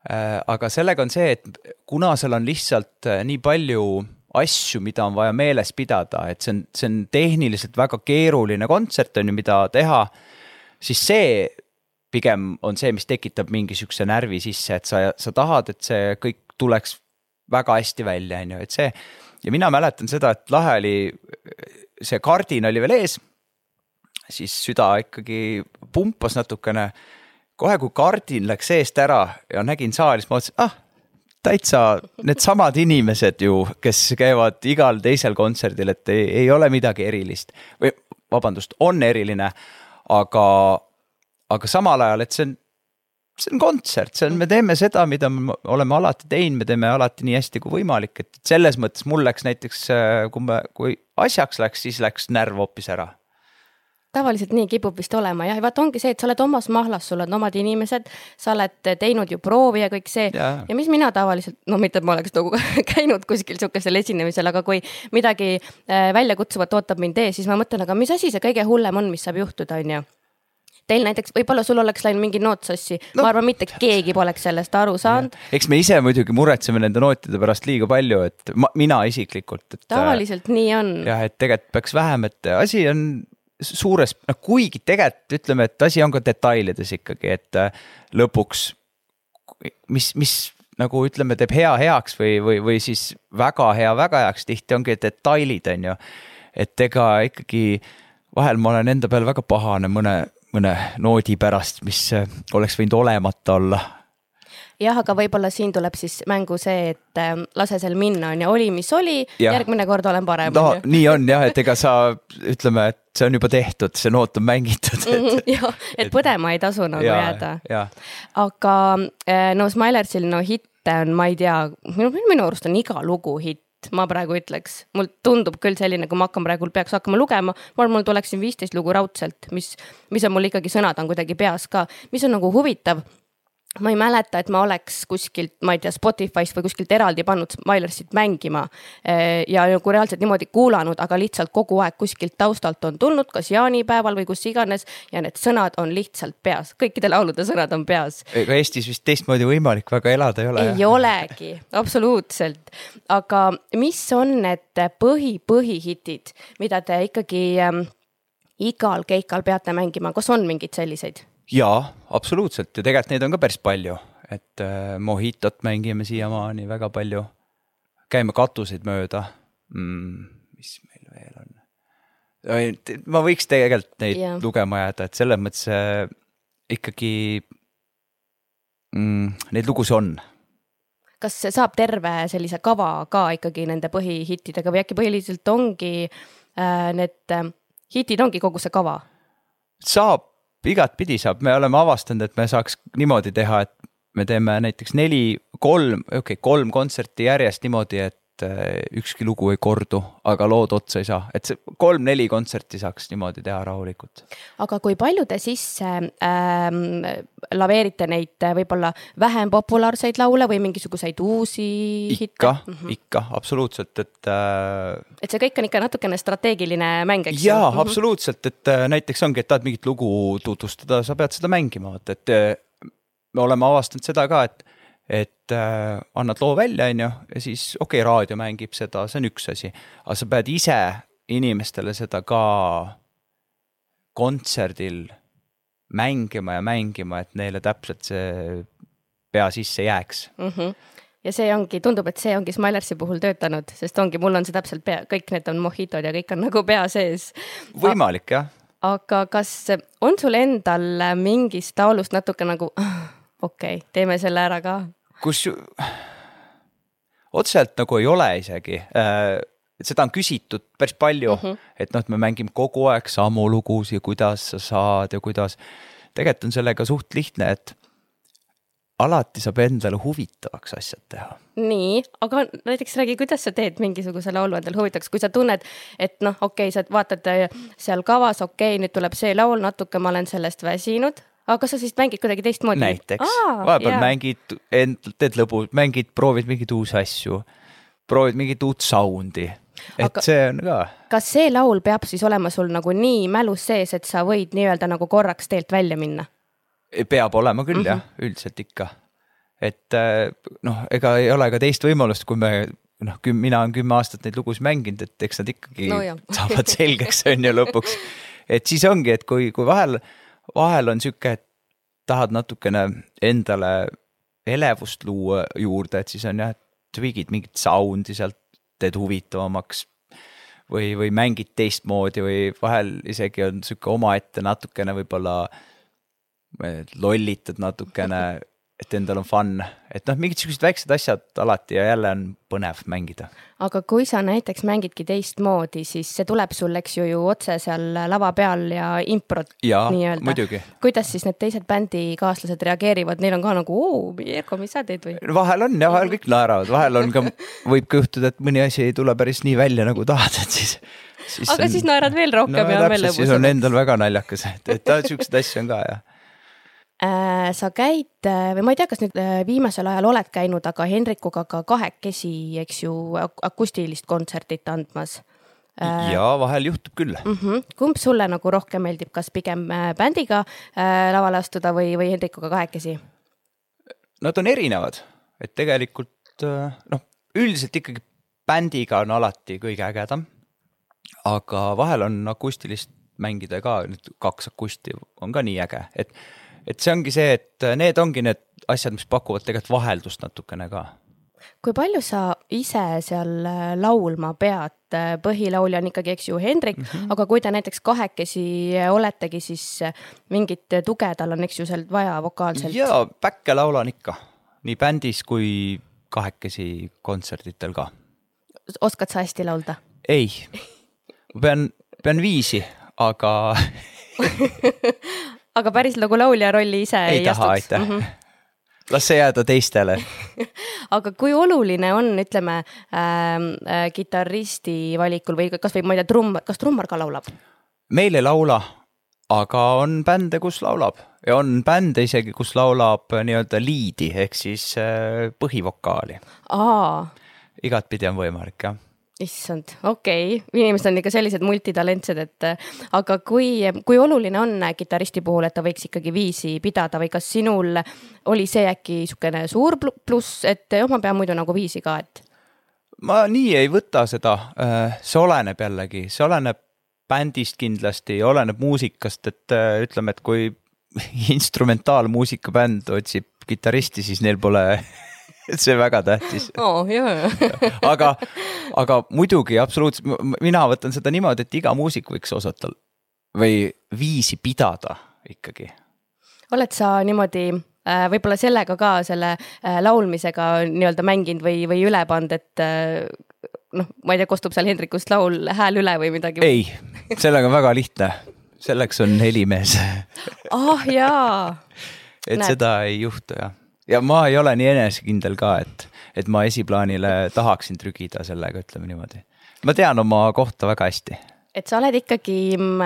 Speaker 2: aga sellega on see, et kuna seal on lihtsalt äh, nii palju asju, mida on vaja meeles pidada, et see on, see on tehniliselt väga keeruline kontsert, on ju, mida teha, siis see pigem on see, mis tekitab mingi sihukese närvi sisse, et sa, sa tahad, et see kõik tuleks väga hästi välja, on ju, et see. ja mina mäletan seda, et lahe oli, see kardin oli veel ees, siis süda ikkagi pumpas natukene kohe, kui kardin läks eest ära ja nägin saali, siis ma mõtlesin, ah, täitsa needsamad inimesed ju, kes käivad igal teisel kontserdil, et ei, ei ole midagi erilist. Või vabandust, on eriline, aga, aga samal ajal, et see on, see on kontsert, see on, me teeme seda, mida me oleme alati teinud, me teeme alati nii hästi kui võimalik, et selles mõttes mul läks näiteks, kui me, kui asjaks läks, siis läks närv hoopis ära
Speaker 1: tavaliselt nii kipub vist olema jah, vaata ongi see, et sa oled omas mahlas, sul on omad inimesed, sa oled teinud ju proovi ja kõik see ja, ja mis mina tavaliselt, no mitte, et ma oleks nagu käinud kuskil sihukesel esinemisel, aga kui midagi äh, väljakutsuvat ootab mind ees, siis ma mõtlen, aga mis asi see kõige hullem on, mis saab juhtuda, on ju teil näiteks, võib-olla sul oleks läinud mingi noot sassi no,, ma arvan, mitte keegi poleks sellest aru saanud.
Speaker 2: eks me ise muidugi muretseme nende nootide pärast liiga palju, et ma, mina isiklikult, et.
Speaker 1: tavaliselt nii on.
Speaker 2: jah, et tegelikult peaks vähem, et asi on suures, noh kuigi tegelikult ütleme, et asi on ka detailides ikkagi, et äh, lõpuks mis, mis nagu ütleme, teeb hea heaks või, või, või siis väga hea väga heaks, tihti ongi detailid, on ju. et ega ikkagi vahel ma olen enda peal väga pahane mõne, mõne noodi pärast, mis äh, oleks võinud olemata olla
Speaker 1: jah, aga võib-olla siin tuleb siis mängu see, et äh, lase seal minna, on ju, oli, mis oli, järgmine kord olen parem.
Speaker 2: no nii on jah, et ega sa ütleme, et see on juba tehtud, see noot on mängitud
Speaker 1: et... jah, et põdema ei tasu nagu ja, jääda. aga äh, no Smilersil no hitte on, ma ei tea, minu, minu arust on iga lugu hitt ma praegu ütleks, mul tundub küll selline, kui ma hakkan praegu, peaks hakkama lugema, ma arvan, mul tuleks siin viisteist lugu raudselt, mis, mis on mul ikkagi sõnad on kuidagi peas ka, mis on nagu huvitav ma ei mäleta, et ma oleks kuskilt, ma ei tea, Spotify'st või kuskilt eraldi pannud Smilersit mängima eh, ja nagu reaalselt niimoodi kuulanud, aga lihtsalt kogu aeg kuskilt taustalt on tulnud, kas jaanipäeval või kus iganes ja need sõnad on lihtsalt peas, kõikide laulude sõnad on peas.
Speaker 2: ega Eestis vist teistmoodi võimalik väga elada ei ole.
Speaker 1: ei jah? olegi, absoluutselt. aga mis on need põhi, põhihitid, mida te ikkagi ähm, igal keikal peate mängima, kas on mingeid selliseid?
Speaker 2: Jaa, absoluutselt ja tegelikult neid on ka päris palju, et äh, Mohitot mängime siiamaani väga palju. käime katuseid mööda mm,. mis meil veel on? ma võiks tegelikult neid yeah. lugema jääda, et selles mõttes äh, ikkagi mm, neid lugusid on
Speaker 1: kas saab terve sellise kava ka ikkagi nende põhihittidega või äkki põhiliselt ongi äh, need äh, hitid ongi kogu see kava?
Speaker 2: saab igatpidi saab, me oleme avastanud, et me saaks niimoodi teha, et me teeme näiteks neli, kolm, okei okay,, kolm kontserti järjest niimoodi, et äh, ükski lugu ei kordu, aga lood otsa ei saa, et see kolm-neli kontserti saaks niimoodi teha rahulikult.
Speaker 1: aga kui palju te sisse ähm, laveerite neid äh, võib-olla vähem populaarseid laule või mingisuguseid uusi
Speaker 2: ikka mm, -hmm. ikka, absoluutselt, et äh....
Speaker 1: et see kõik on ikka natukene strateegiline mäng, eks
Speaker 2: ju? jaa mm, -hmm. absoluutselt, et äh, näiteks ongi, et tahad mingit lugu tutvustada, sa pead seda mängima, vaata, et äh, me oleme avastanud seda ka, et et äh, annad loo välja, on ju, ja siis okei okay,, raadio mängib seda, see on üks asi, aga sa pead ise inimestele seda ka kontserdil mängima ja mängima, et neile täpselt see pea sisse jääks
Speaker 1: mm. -hmm. ja see ongi, tundub, et see ongi Smilersi puhul töötanud, sest ongi, mul on see täpselt pea, kõik need on mojitod ja kõik on nagu pea sees.
Speaker 2: võimalik jah.
Speaker 1: aga kas on sul endal mingist laulust natuke nagu okei okay,, teeme selle ära ka?
Speaker 2: Kus, otseselt nagu ei ole isegi äh, seda on küsitud päris palju mm, -hmm. et noh, et me mängime kogu aeg samu lugusid, kuidas sa saad ja kuidas. tegelikult on sellega suht lihtne, et alati saab endale huvitavaks asjad teha.
Speaker 1: nii, aga näiteks räägi, kuidas sa teed mingisuguse laulu endale huvitavaks, kui sa tunned, et noh, okei okay,, sa vaatad äh, seal kavas, okei okay,, nüüd tuleb see laul, natuke ma olen sellest väsinud, aga kas sa siis mängid kuidagi teistmoodi?
Speaker 2: näiteks, vahepeal yeah. mängid, end-, teed lõbu, mängid, proovid mingeid uusi asju, proovid mingit uut sound'i, et aga see on ka.
Speaker 1: kas see laul peab siis olema sul nagu nii mälus sees, et sa võid nii-öelda nagu korraks teelt välja minna?
Speaker 2: peab olema küll mm -hmm. jah, mhm. üldiselt ikka. et äh, noh, ega ei ole ka teist võimalust, kui me noh, mina olen kümme aastat neid lugusid mänginud, et eks nad ikkagi no, saavad selgeks, on ju lõpuks. et siis ongi, et kui, kui vahel vahel on sihuke, et tahad natukene endale elevust luua juurde, et siis on jah, tweak'id mingit sound'i sealt, teed huvitavamaks. või, või mängid teistmoodi või vahel isegi on sihuke omaette natukene võib-olla lollitad natukene et endal on fun, et noh, mingid siuksed väiksed asjad alati ja jälle on põnev mängida.
Speaker 1: aga kui sa näiteks mängidki teistmoodi, siis see tuleb sul, eks ju, ju otse seal lava peal ja improt
Speaker 2: nii-öelda.
Speaker 1: kuidas siis need teised bändikaaslased reageerivad, neil on ka nagu, oo, Erko, mis sa teed või?
Speaker 2: vahel on ja vahel kõik naeravad, vahel on ka, võib ka juhtuda, et mõni asi ei tule päris nii välja, nagu tahad, et siis
Speaker 1: Siis aga on, siis naerad veel rohkem no, ja
Speaker 2: on veel lõbusam. siis on endal väga naljakas, et, et siukseid asju on ka
Speaker 1: Äh, sa käid äh, või ma ei tea, kas nüüd äh, viimasel ajal oled käinud, aga Hendrikuga ka kahekesi, eks ju, akustilist kontsertit andmas.
Speaker 2: ja vahel juhtub küll
Speaker 1: mm. -hmm. kumb sulle nagu rohkem meeldib, kas pigem bändiga lavale astuda või, või Hendrikuga kahekesi?
Speaker 2: Nad on erinevad, et tegelikult noh, üldiselt ikkagi bändiga on alati kõige ägedam. aga vahel on akustilist mängida ka, nüüd kaks akusti on ka nii äge, et et see ongi see, et need ongi need asjad, mis pakuvad tegelikult vaheldust natukene ka.
Speaker 1: kui palju sa ise seal äh, laulma pead, põhilaulja on ikkagi, eks ju, Hendrik mm, -hmm. aga kui te näiteks kahekesi oletegi, siis mingit tuge tal on, eks ju, sealt vaja vokaalselt?
Speaker 2: jaa, back'e laulan ikka, nii bändis kui kahekesi kontserditel ka.
Speaker 1: oskad sa hästi laulda?
Speaker 2: ei, ma pean, pean viisi, aga
Speaker 1: aga päris nagu laulja rolli ise
Speaker 2: ei, ei taha, aitäh mm. -hmm las see jääda teistele
Speaker 1: aga kui oluline on, ütleme ähm, äh, kitarristi valikul või kasvõi ma ei tea, trumm, kas trummar ka laulab?
Speaker 2: meil ei laula, aga on bände, kus laulab ja on bände isegi, kus laulab äh, nii-öelda liidi ehk siis äh, põhivokaali. igatpidi on võimalik jah
Speaker 1: issand, okei okay., inimesed on ikka sellised multitalentsed, et aga kui, kui oluline on kitarristi puhul, et ta võiks ikkagi viisi pidada või kas sinul oli see äkki niisugune suur pluss, et oh, ma pean muidu nagu viisi ka, et?
Speaker 2: ma nii ei võta seda, äh, see oleneb jällegi, see oleneb bändist kindlasti, oleneb muusikast, et äh, ütleme, et kui instrumentaalmuusika bänd otsib kitarristi, siis neil pole see väga tähtis
Speaker 1: oh,.
Speaker 2: aga, aga muidugi absoluutselt, mina võtan seda niimoodi, et iga muusik võiks osata või viisi pidada ikkagi.
Speaker 1: oled sa niimoodi äh, võib-olla sellega ka, selle äh, laulmisega nii-öelda mänginud või, või üle pannud, et äh, noh, ma ei tea, kostub seal Hendrikust laul hääl üle või midagi?
Speaker 2: ei, sellega on väga lihtne, selleks on helimees
Speaker 1: ah jaa.
Speaker 2: et Näed. seda ei juhtu jah ja ma ei ole nii enesekindel ka, et, et ma esiplaanile tahaksin trügida sellega, ütleme niimoodi. ma tean oma kohta väga hästi.
Speaker 1: et sa oled ikkagi mm,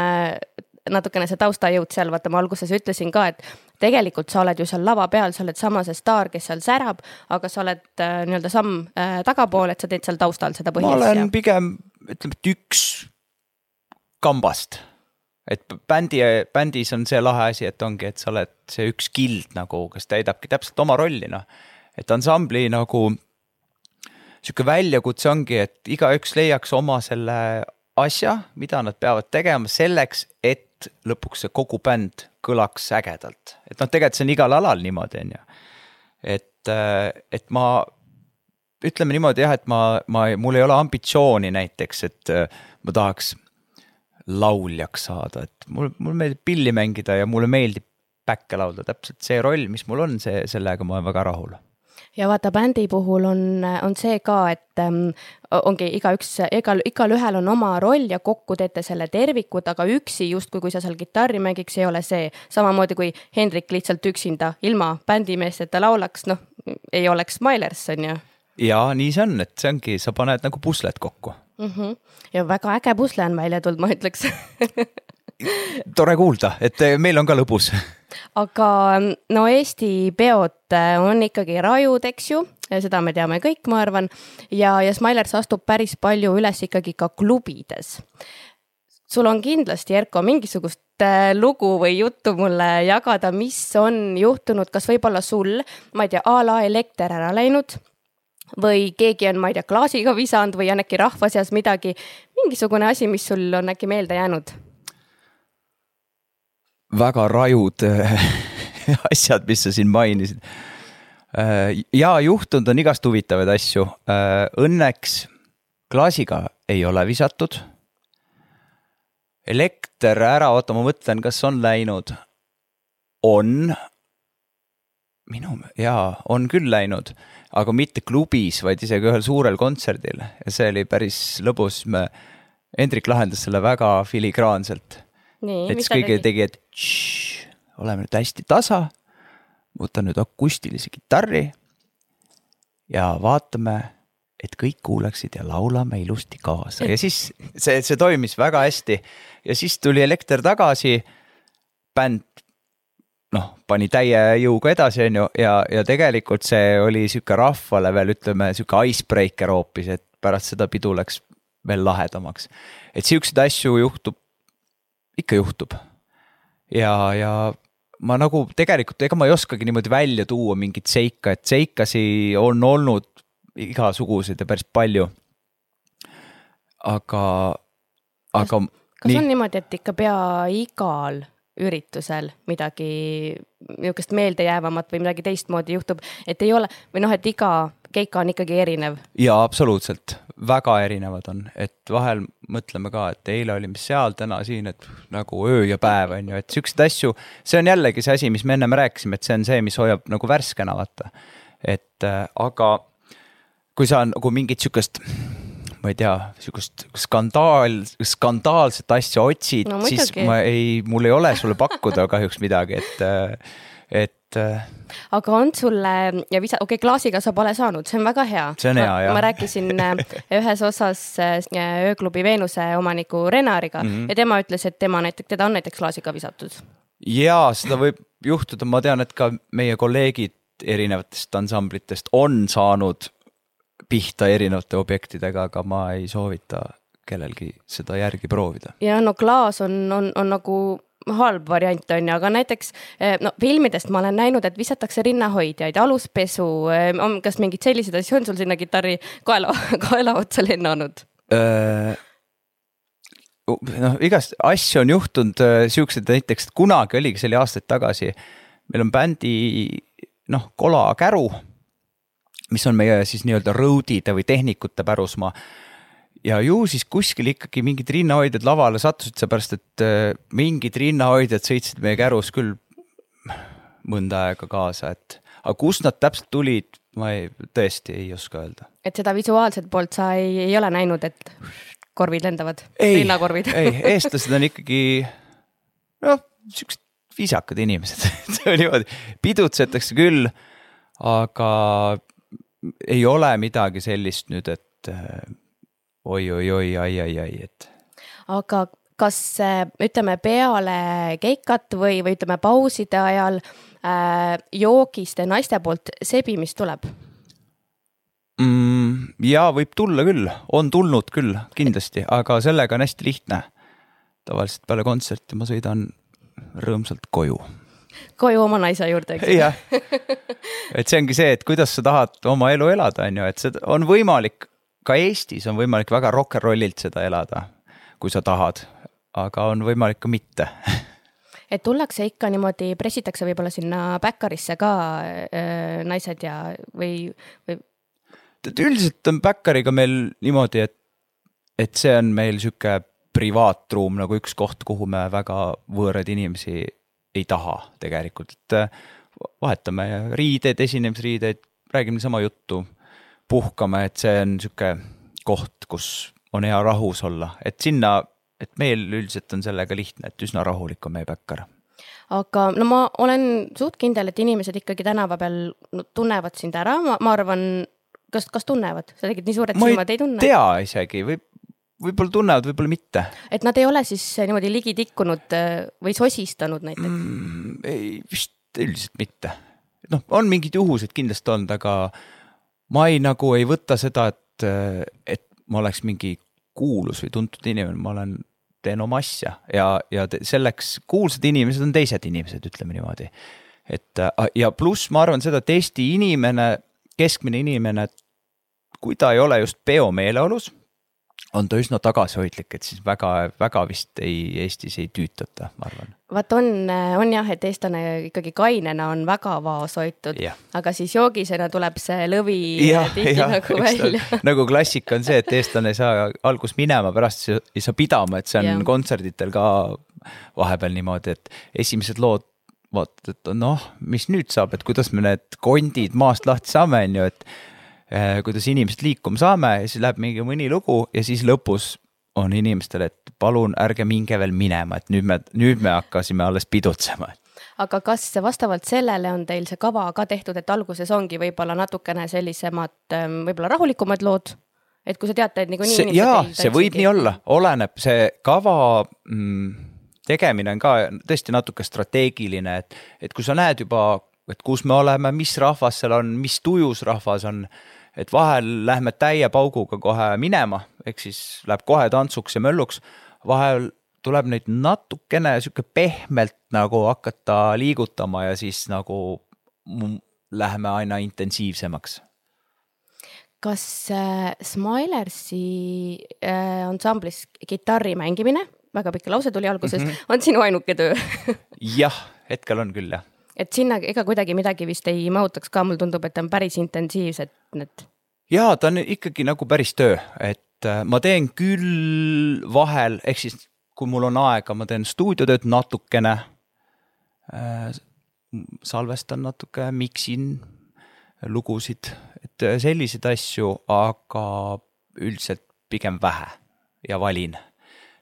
Speaker 1: natukene see taustajõud seal, vaata ma alguses ütlesin ka, et tegelikult sa oled ju seal lava peal, sa oled sama see staar, kes seal särab, aga sa oled äh, nii-öelda samm äh, tagapool, et sa teed seal taustal seda
Speaker 2: põhjust. ma olen pigem ütleme, et üks kambast et bändi, bändis on see lahe asi, et ongi, et sa oled see üks kild nagu, kes täidabki täpselt oma rolli, noh. et ansambli nagu sihuke väljakutse ongi, et igaüks leiaks oma selle asja, mida nad peavad tegema selleks, et lõpuks see kogu bänd kõlaks ägedalt. et noh, tegelikult see on igal alal niimoodi, on ju. et, et ma ütleme niimoodi jah, et ma, ma, mul ei ole ambitsiooni näiteks, et äh, ma tahaks lauljaks saada, et mul, mul meeldib pilli mängida ja mulle meeldib päkke laulda, täpselt see roll, mis mul on, see, sellega ma olen väga rahul
Speaker 1: ja vaata bändi puhul on, on see ka, et ähm, ongi igaüks, igal, igalühel on oma roll ja kokku teete selle tervikud, aga üksi justkui, kui sa seal kitarri mängiks, ei ole see. samamoodi kui Hendrik lihtsalt üksinda ilma bändimeesteta laulaks, noh, ei oleks Smilers, on ju.
Speaker 2: ja nii see on, et see ongi, sa paned nagu puslet kokku
Speaker 1: mm. -hmm. ja väga äge pusle on välja tulnud, ma ütleks
Speaker 2: tore kuulda, et meil on ka lõbus
Speaker 1: aga no Eesti peod äh, on ikkagi rajud, eks ju, seda me teame kõik, ma arvan, ja, ja Smilers astub päris palju üles ikkagi ka klubides. sul on kindlasti, Erko, mingisugust äh, lugu või juttu mulle jagada, mis on juhtunud, kas võib-olla sul, ma ei tea, a la elekter ära läinud või keegi on, ma ei tea, klaasiga visanud või on äkki rahva seas midagi, mingisugune asi, mis sul on äkki meelde jäänud
Speaker 2: väga rajud äh, asjad, mis sa siin mainisid. Äh, ja juhtunud on igast huvitavaid asju. Äh, õnneks klaasiga ei ole visatud. elekter ära, oota, ma mõtlen, kas on läinud. on. Minu, jaa, on küll läinud, aga mitte klubis, vaid isegi ühel suurel kontserdil ja see oli päris lõbus. me, Hendrik lahendas selle väga filigraanselt et siis kõigile tegi, et tšš, oleme nüüd hästi tasa. võtan nüüd akustilise kitarri. ja vaatame, et kõik kuulaksid ja laulame ilusti kaasa ja siis see, see toimis väga hästi. ja siis tuli elekter tagasi. bänd noh, pani täie jõuga edasi, on ju, ja, ja tegelikult see oli sihuke rahvale veel ütleme sihuke icebreaker hoopis, et pärast seda pidu läks veel lahedamaks. et siukseid asju juhtub ikka juhtub. ja, ja ma nagu tegelikult, ega ma ei oskagi niimoodi välja tuua mingit seika, et seikasi on olnud igasuguseid ja päris palju. aga, aga.
Speaker 1: kas nii. on niimoodi, et ikka pea igal üritusel midagi niisugust meeldejäävamat või midagi teistmoodi juhtub, et ei ole või noh, et iga keika on ikkagi erinev.
Speaker 2: jaa, absoluutselt, väga erinevad on, et vahel mõtleme ka, et eile olime seal, täna siin, et nagu öö ja päev on ju, et siukseid asju, see on jällegi see asi, mis me ennem rääkisime, et see on see, mis hoiab nagu värskena, vaata. et äh, aga kui sa nagu mingit sihukest ma ei tea, sihukest skandaal, skandaalset asja otsid no,, siis ma ei, mul ei ole sulle pakkuda kahjuks midagi, et, et. Äh,
Speaker 1: aga on sulle ja visa, okei okay,, klaasiga sa pole saanud, see on väga hea.
Speaker 2: see on hea, jah.
Speaker 1: ma rääkisin äh, ühes osas äh, ööklubi Veenuse omaniku Renariga mm -hmm. ja tema ütles, et tema näiteks, teda on näiteks klaasiga visatud.
Speaker 2: ja seda võib juhtuda, ma tean, et ka meie kolleegid erinevatest ansamblitest on saanud pihta erinevate objektidega, aga ma ei soovita kellelgi seda järgi proovida.
Speaker 1: ja no klaas on, on, on nagu halb variant on ju, aga näiteks eh, no filmidest ma olen näinud, et visatakse rinnahoidjaid, aluspesu, eh, on, kas mingeid selliseid asju on sul sinna kitarri kaela, kaela otsa lennanud?
Speaker 2: noh, igast asju on juhtunud, siuksed näiteks, kunagi oligi, see oli aastaid tagasi. meil on bändi noh, Kola Käru, mis on meie siis nii-öelda road'ide või tehnikute pärusmaa ja ju siis kuskil ikkagi mingid rinnahoidjad lavale sattusid, seepärast et äh, mingid rinnahoidjad sõitsid meie kärus küll mõnda aega kaasa, et aga kust nad täpselt tulid, ma ei, tõesti ei oska öelda.
Speaker 1: et seda visuaalset poolt sa ei, ei ole näinud, et korvid lendavad, rinnakorvid?
Speaker 2: ei, eestlased on ikkagi noh, siuksed viisakad inimesed niimoodi, pidutsetakse küll, aga ei ole midagi sellist nüüd, et äh, oi-oi-oi, ai-ai-ai, et.
Speaker 1: aga kas ütleme peale keikat või, või ütleme pauside ajal äh, joogiste naiste poolt sebimist tuleb
Speaker 2: mm,? ja võib tulla küll, on tulnud küll kindlasti, aga sellega on hästi lihtne. tavaliselt peale kontserti ma sõidan rõõmsalt koju.
Speaker 1: Koju oma naise juurde, eks?
Speaker 2: jah, et see ongi see, et kuidas sa tahad oma elu elada, on ju, et see on võimalik ka Eestis on võimalik väga rock n rollilt seda elada, kui sa tahad, aga on võimalik ka mitte
Speaker 1: et tullakse ikka niimoodi, pressitakse võib-olla sinna backerisse ka äh, naised ja, või, või?
Speaker 2: et üldiselt on Backeriga meil niimoodi, et, et see on meil sihuke privaatruum nagu üks koht, kuhu me väga võõraid inimesi ei taha tegelikult, et äh, vahetame riideid, esinemisriideid, räägime sama juttu, puhkame, et see on sihuke koht, kus on hea rahus olla, et sinna, et meil üldiselt on sellega lihtne, et üsna rahulik on meie Backer
Speaker 1: aga no ma olen suht kindel, et inimesed ikkagi tänava peal no, tunnevad sind ära, ma, ma arvan, kas, kas tunnevad, sa tegid nii suured silmad, ei tunne?
Speaker 2: tea isegi, võib, võib-olla tunnevad, võib-olla mitte.
Speaker 1: et nad ei ole siis niimoodi ligi tikkunud äh, või sosistanud näiteks
Speaker 2: mm,? ei, vist üldiselt mitte. noh, on mingid juhused kindlasti olnud, aga ma ei nagu ei võta seda, et, et ma oleks mingi kuulus või tuntud inimene, ma olen, teen oma asja ja, ja selleks kuulsad inimesed on teised inimesed, ütleme niimoodi. et ja pluss ma arvan seda, et Eesti inimene, keskmine inimene, kui ta ei ole just peomeeleolus on ta üsna tagasihoidlik, et siis väga-väga vist ei, Eestis ei tüütata, ma arvan.
Speaker 1: vaat on, on jah, et eestlane ikkagi kainena on väga vaoshoitud, aga siis joogisena tuleb see lõvi ja, tihti ja, nagu välja.
Speaker 2: nagu klassika on see, et eestlane ei saa alguses minema, pärast ei saa pidama, et see on ja. kontserditel ka vahepeal niimoodi, et esimesed lood vaatad, et noh, mis nüüd saab, et kuidas me need kondid maast lahti saame, on ju, et kuidas inimesed liikuma saame ja siis läheb mingi mõni lugu ja siis lõpus on inimestele, et palun ärge minge veel minema, et nüüd me, nüüd me hakkasime alles pidutsema.
Speaker 1: aga kas vastavalt sellele on teil see kava ka tehtud, et alguses ongi võib-olla natukene sellisemad, ähm, võib-olla rahulikumad lood? et kui sa tead, et niikuinii
Speaker 2: inimesed jaa, see võib nii olla, oleneb, see kava mm, tegemine on ka tõesti natuke strateegiline, et, et kui sa näed juba, et kus me oleme, mis rahvas seal on, mis tujus rahvas on et vahel lähme täie pauguga kohe minema, ehk siis läheb kohe tantsuks ja mölluks, vahel tuleb neid natukene sihuke pehmelt nagu hakata liigutama ja siis nagu läheme aina intensiivsemaks.
Speaker 1: kas äh, Smilersi äh, ansamblis kitarri mängimine, väga pikk lause tuli alguses mm, -hmm. on sinu ainuke töö
Speaker 2: jah, hetkel on küll jah
Speaker 1: et sinna ega kuidagi midagi vist ei mahutaks ka, mulle tundub, et on päris intensiivsed need.
Speaker 2: ja ta on ikkagi nagu päris töö, et äh, ma teen küll vahel, ehk siis kui mul on aega, ma teen stuudiotööd natukene äh,. salvestan natuke, miksin lugusid, et äh, selliseid asju, aga üldiselt pigem vähe ja valin.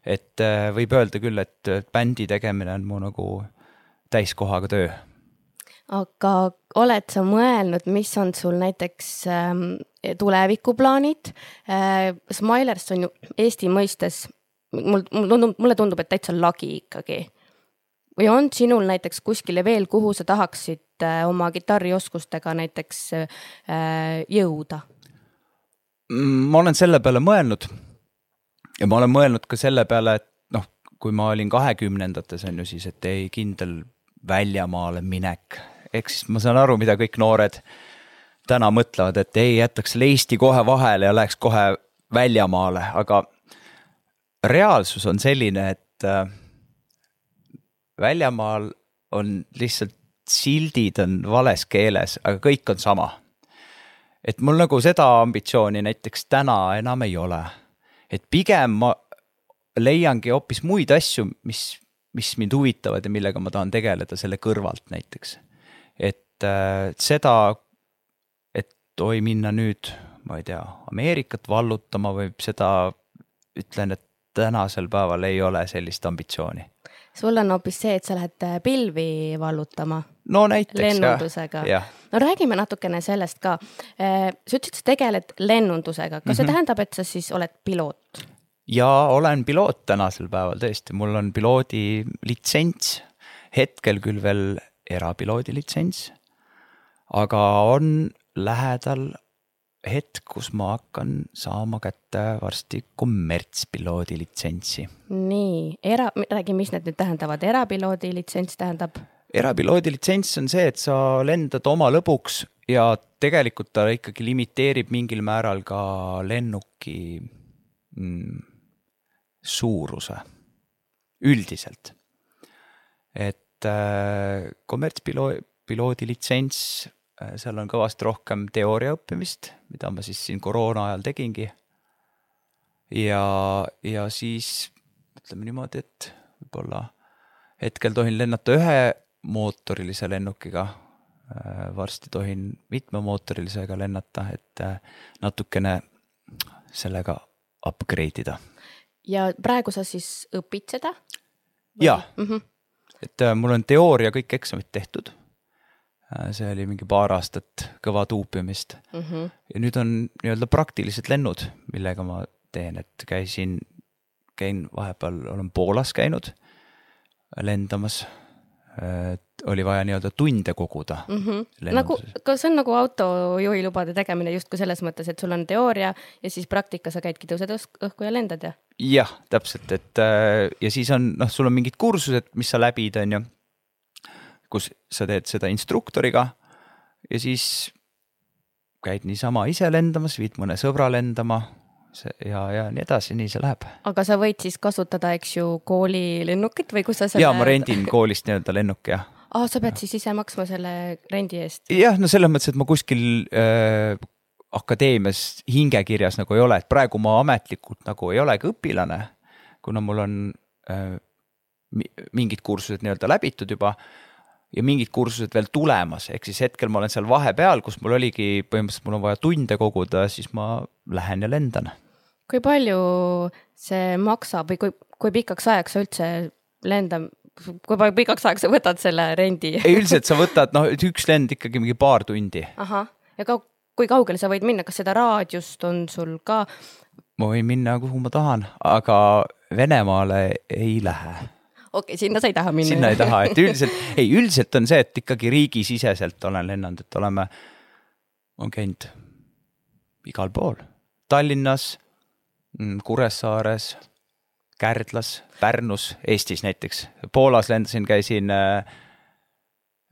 Speaker 2: et võib öelda küll, et bändi tegemine on mu nagu täiskohaga töö
Speaker 1: aga oled sa mõelnud, mis on sul näiteks ähm, tulevikuplaanid äh,? Smilers on ju Eesti mõistes, mul, mul tundub, mulle tundub, et täitsa lagi ikkagi. või on sinul näiteks kuskile veel, kuhu sa tahaksid äh, oma kitarrioskustega näiteks äh, jõuda?
Speaker 2: ma olen selle peale mõelnud ja ma olen mõelnud ka selle peale, et noh, kui ma olin kahekümnendates on ju siis, et ei kindel väljamaale minek ehk siis ma saan aru, mida kõik noored täna mõtlevad, et ei jätaks selle Eesti kohe vahele ja läheks kohe väljamaale, aga reaalsus on selline, et äh, väljamaal on lihtsalt sildid on vales keeles, aga kõik on sama. et mul nagu seda ambitsiooni näiteks täna enam ei ole. et pigem ma leiangi hoopis muid asju, mis, mis mind huvitavad ja millega ma tahan tegeleda selle kõrvalt näiteks et äh, seda, et oi minna nüüd, ma ei tea, Ameerikat vallutama või seda ütlen, et tänasel päeval ei ole sellist ambitsiooni.
Speaker 1: sul on hoopis see, et sa lähed äh, pilvi vallutama?
Speaker 2: no näiteks
Speaker 1: lennundusega. no räägime natukene sellest ka. Äh, sa ütlesid, sa tegeled lennundusega, kas mm -hmm. see mhm. tähendab, et sa siis oled piloot?
Speaker 2: jaa, olen piloot tänasel päeval tõesti, mul on piloodi litsents, hetkel küll veel erapiloodi litsents. aga on lähedal hetk, kus ma hakkan saama kätte varsti kommertspiloodi litsentsi.
Speaker 1: nii, era, räägi, mis need nüüd tähendavad, erapiloodi litsents tähendab?
Speaker 2: erapiloodi litsents on see, et sa lendad oma lõbuks ja tegelikult ta ikkagi limiteerib mingil määral ka lennuki mm, suuruse üldiselt. et äh, kommertspiloodi litsents seal on kõvasti rohkem teooria õppimist, mida ma siis siin koroona ajal tegingi. ja, ja siis ütleme niimoodi, et võib-olla hetkel tohin lennata ühemootorilise lennukiga. varsti tohin mitmemootorilisega lennata, et natukene sellega upgrade ida.
Speaker 1: ja praegu sa siis õpid seda?
Speaker 2: jaa mm, -hmm. Et mul on teooria kõik eksamid tehtud Äh, see oli mingi paar aastat kõva tuupimist mm. -hmm. ja nüüd on nii-öelda praktilised lennud, millega ma teen, et käisin, käin vahepeal, olen Poolas käinud lendamas. Oli vaja nii-öelda tunde koguda
Speaker 1: mm. -hmm. nagu, kas see on nagu autojuhilubade tegemine justkui selles mõttes, et sul on teooria ja siis praktika sa käidki, tõused õhku ja lendad ja?
Speaker 2: jah, täpselt, et äh, ja siis on noh, sul on mingid kursused, mis sa läbid, on ju kus sa teed seda instruktoriga ja siis käid niisama ise lendamas, viid mõne sõbra lendama see ja, ja nii edasi, nii see läheb.
Speaker 1: aga sa võid siis kasutada, eks ju, kooli lennukit või kus sa selle.
Speaker 2: ja ma rendin koolist nii-öelda lennuki jah.
Speaker 1: Aa, sa pead siis ise maksma selle rendi eest?
Speaker 2: jah, no selles mõttes, et ma kuskil äh, akadeemias hingekirjas nagu ei ole, et praegu ma ametlikult nagu ei olegi õpilane, kuna mul on äh, mingid kursused nii-öelda läbitud juba ja mingid kursused veel tulemas, ehk siis hetkel ma olen seal vahepeal, kus mul oligi põhimõtteliselt, mul on vaja tunde koguda, siis ma lähen ja lendan.
Speaker 1: kui palju see maksab või kui, kui pikaks ajaks sa üldse lendad, kui pikaks ajaks sa võtad selle rendi?
Speaker 2: ei, üldiselt sa võtad, noh, üks lend ikkagi mingi paar tundi.
Speaker 1: ahah, ja ka, kui kaugele sa võid minna, kas seda raadiust on sul ka?
Speaker 2: ma võin minna, kuhu ma tahan, aga Venemaale ei lähe
Speaker 1: okei okay,, sinna sa ei taha minna.
Speaker 2: sinna ei taha, et üldiselt, ei üldiselt on see, et ikkagi riigisiseselt olen lennanud, et oleme, on käinud igal pool, Tallinnas, mm, Kuressaares, Kärdlas, Pärnus, Eestis näiteks, Poolas lendasin, käisin äh,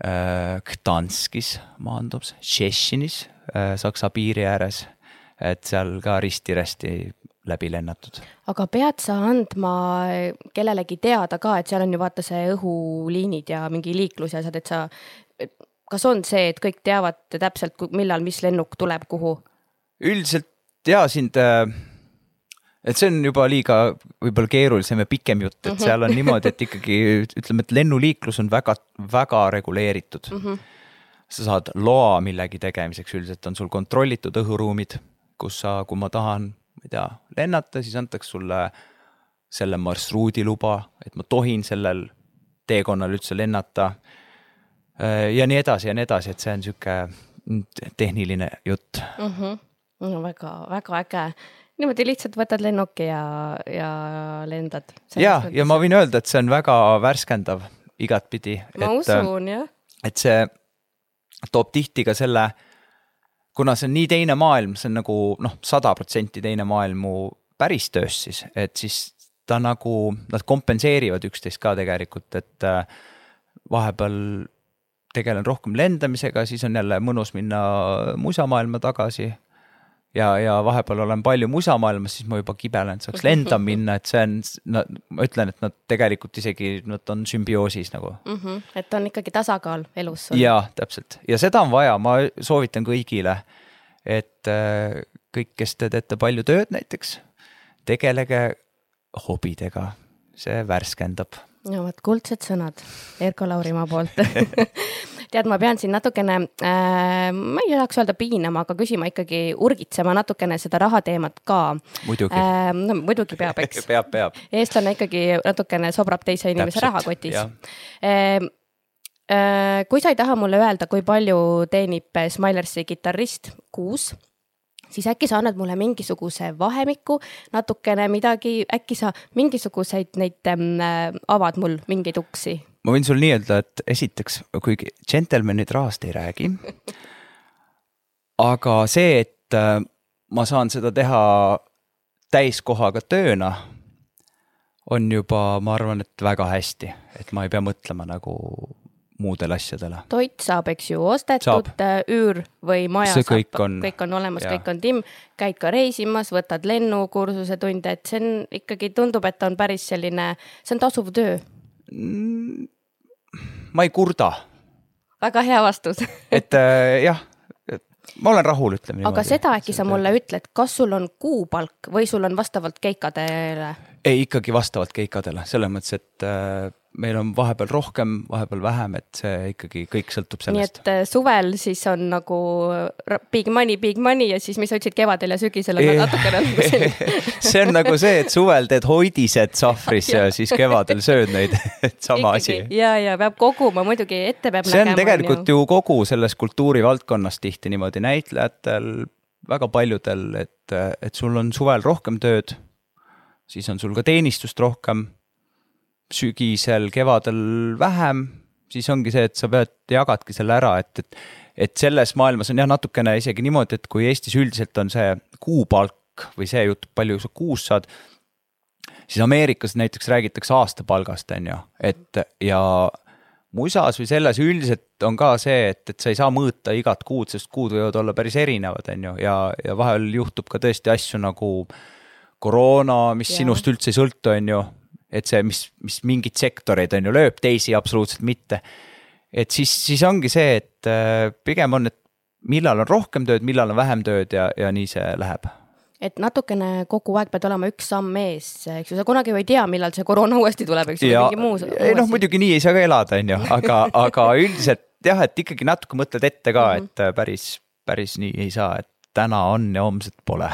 Speaker 2: äh Gdanskis maandumas, Tšetšinis äh,, Saksa piiri ääres, et seal ka risti-rästi läbi lennatud.
Speaker 1: aga pead sa andma kellelegi teada ka, et seal on ju vaata see õhuliinid ja mingi liiklus ja asjad, et sa, kas on see, et kõik teavad täpselt, millal mis lennuk tuleb, kuhu?
Speaker 2: üldiselt ja sind, äh, et see on juba liiga võib-olla keerulisem ja pikem jutt, et seal on niimoodi, et ikkagi ütleme, et lennuliiklus on väga, väga reguleeritud mm. -hmm. sa saad loa millegi tegemiseks, üldiselt on sul kontrollitud õhuruumid, kus sa, kui ma tahan ma ei tea, lennata, siis antakse sulle selle marsruudi luba, et ma tohin sellel teekonnal üldse lennata. Äh, ja nii edasi ja nii edasi, et see on sihuke tehniline jutt
Speaker 1: mm. -hmm. no väga, väga äge niimoodi lihtsalt võtad lennuki ja, ja lendad.
Speaker 2: ja, ja ma võin öelda, et see on väga värskendav igatpidi.
Speaker 1: ma et, usun jah.
Speaker 2: et see toob tihti ka selle äh, kuna see on nii teine maailm, see on nagu noh, sada protsenti teine maailm mu päris töös siis, et siis ta nagu, nad kompenseerivad üksteist ka tegelikult, et äh, vahepeal tegelen rohkem lendamisega, siis on jälle mõnus minna musamaailma tagasi ja, ja vahepeal olen palju musamaailmas, siis ma juba kibelen, et saaks lendama minna, et see on, ma ütlen, et nad tegelikult isegi, nad on sümbioosis nagu
Speaker 1: mm. -hmm. et on ikkagi tasakaal elus.
Speaker 2: jaa, täpselt ja seda on vaja, ma soovitan kõigile, et äh, kõik, kes te teete palju tööd näiteks, tegelege hobidega, see värskendab.
Speaker 1: No vot, kuldsed sõnad Erko Laurimaa poolt tead, ma pean siin natukene äh,, ma ei tahaks öelda piinama, aga küsima ikkagi, urgitsema natukene seda rahateemat ka.
Speaker 2: muidugi äh,.
Speaker 1: no muidugi peab, eks
Speaker 2: peab, peab.
Speaker 1: eestlane ikkagi natukene sobrab teise inimese Täpselt, rahakotis. Äh, äh, kui sa ei taha mulle öelda, kui palju teenib Smilersi kitarrist kuus siis äkki sa annad mulle mingisuguse vahemiku, natukene midagi, äkki sa mingisuguseid neid äh, avad mul mingeid uksi?
Speaker 2: ma võin sul nii öelda, et esiteks, kuigi džentelmenid rahast ei räägi, aga see, et äh, ma saan seda teha täiskohaga tööna, on juba, ma arvan, et väga hästi, et ma ei pea mõtlema nagu muudele asjadele.
Speaker 1: toit saab, eks ju, ostetud, äh, üür või maja
Speaker 2: see kõik saab, on,
Speaker 1: kõik on olemas, kõik on timm, käid ka reisimas, võtad lennukursuse tunde, et see on ikkagi, tundub, et on päris selline, see on tasuv töö
Speaker 2: Mm, ma ei kurda.
Speaker 1: väga hea vastus
Speaker 2: et äh, jah, ma olen rahul, ütleme
Speaker 1: niimoodi. aga seda äkki sa mulle ütled, kas sul on kuupalk või sul on vastavalt keikadele?
Speaker 2: Ei, ikkagi vastavalt keikadele, selles mõttes, et äh, meil on vahepeal rohkem, vahepeal vähem, et see ikkagi kõik sõltub sellest.
Speaker 1: nii et äh, suvel siis on nagu big money, big money ja siis, mis sa ütlesid, kevadel ja sügisel on natukene nagu selline
Speaker 2: see on nagu see, et suvel teed hoidised sahvris ja siis kevadel sööd neid, et sama ikkagi,
Speaker 1: asi. ja, ja peab koguma, muidugi ette peab
Speaker 2: see nägema. on tegelikult on ju. ju kogu selles kultuurivaldkonnas tihti niimoodi näitlejatel, väga paljudel, et, et sul on suvel rohkem tööd, siis on sul ka teenistust rohkem. sügisel, kevadel vähem, siis ongi see, et sa pead, jagadki selle ära, et, et, et selles maailmas on jah, natukene isegi niimoodi, et kui Eestis üldiselt on see kuupalk või see jutt, palju sa kuus saad, siis Ameerikas näiteks räägitakse aastapalgast, on ju, et ja musas või selles üldiselt on ka see, et, et sa ei saa mõõta igat kuud, sest kuud võivad olla päris erinevad, on ju, ja, ja vahel juhtub ka tõesti asju nagu koroona, mis yeah. sinust üldse ei sõltu, on ju et see, mis, mis mingeid sektoreid on ju lööb, teisi absoluutselt mitte. et siis, siis ongi see, et äh, pigem on, et millal on rohkem tööd, millal on vähem tööd ja, ja nii see läheb
Speaker 1: et natukene kogu aeg pead olema üks samm ees, eks ju, sa kunagi ju ei tea, millal see koroona uuesti tuleb, eks ju, või mingi muu.
Speaker 2: ei noh, muidugi nii ei saa ka elada, on ju, aga, aga üldiselt jah, et ikkagi natuke mõtled ette ka, mhm. et äh, päris, päris nii ei saa, et täna on ja homset pole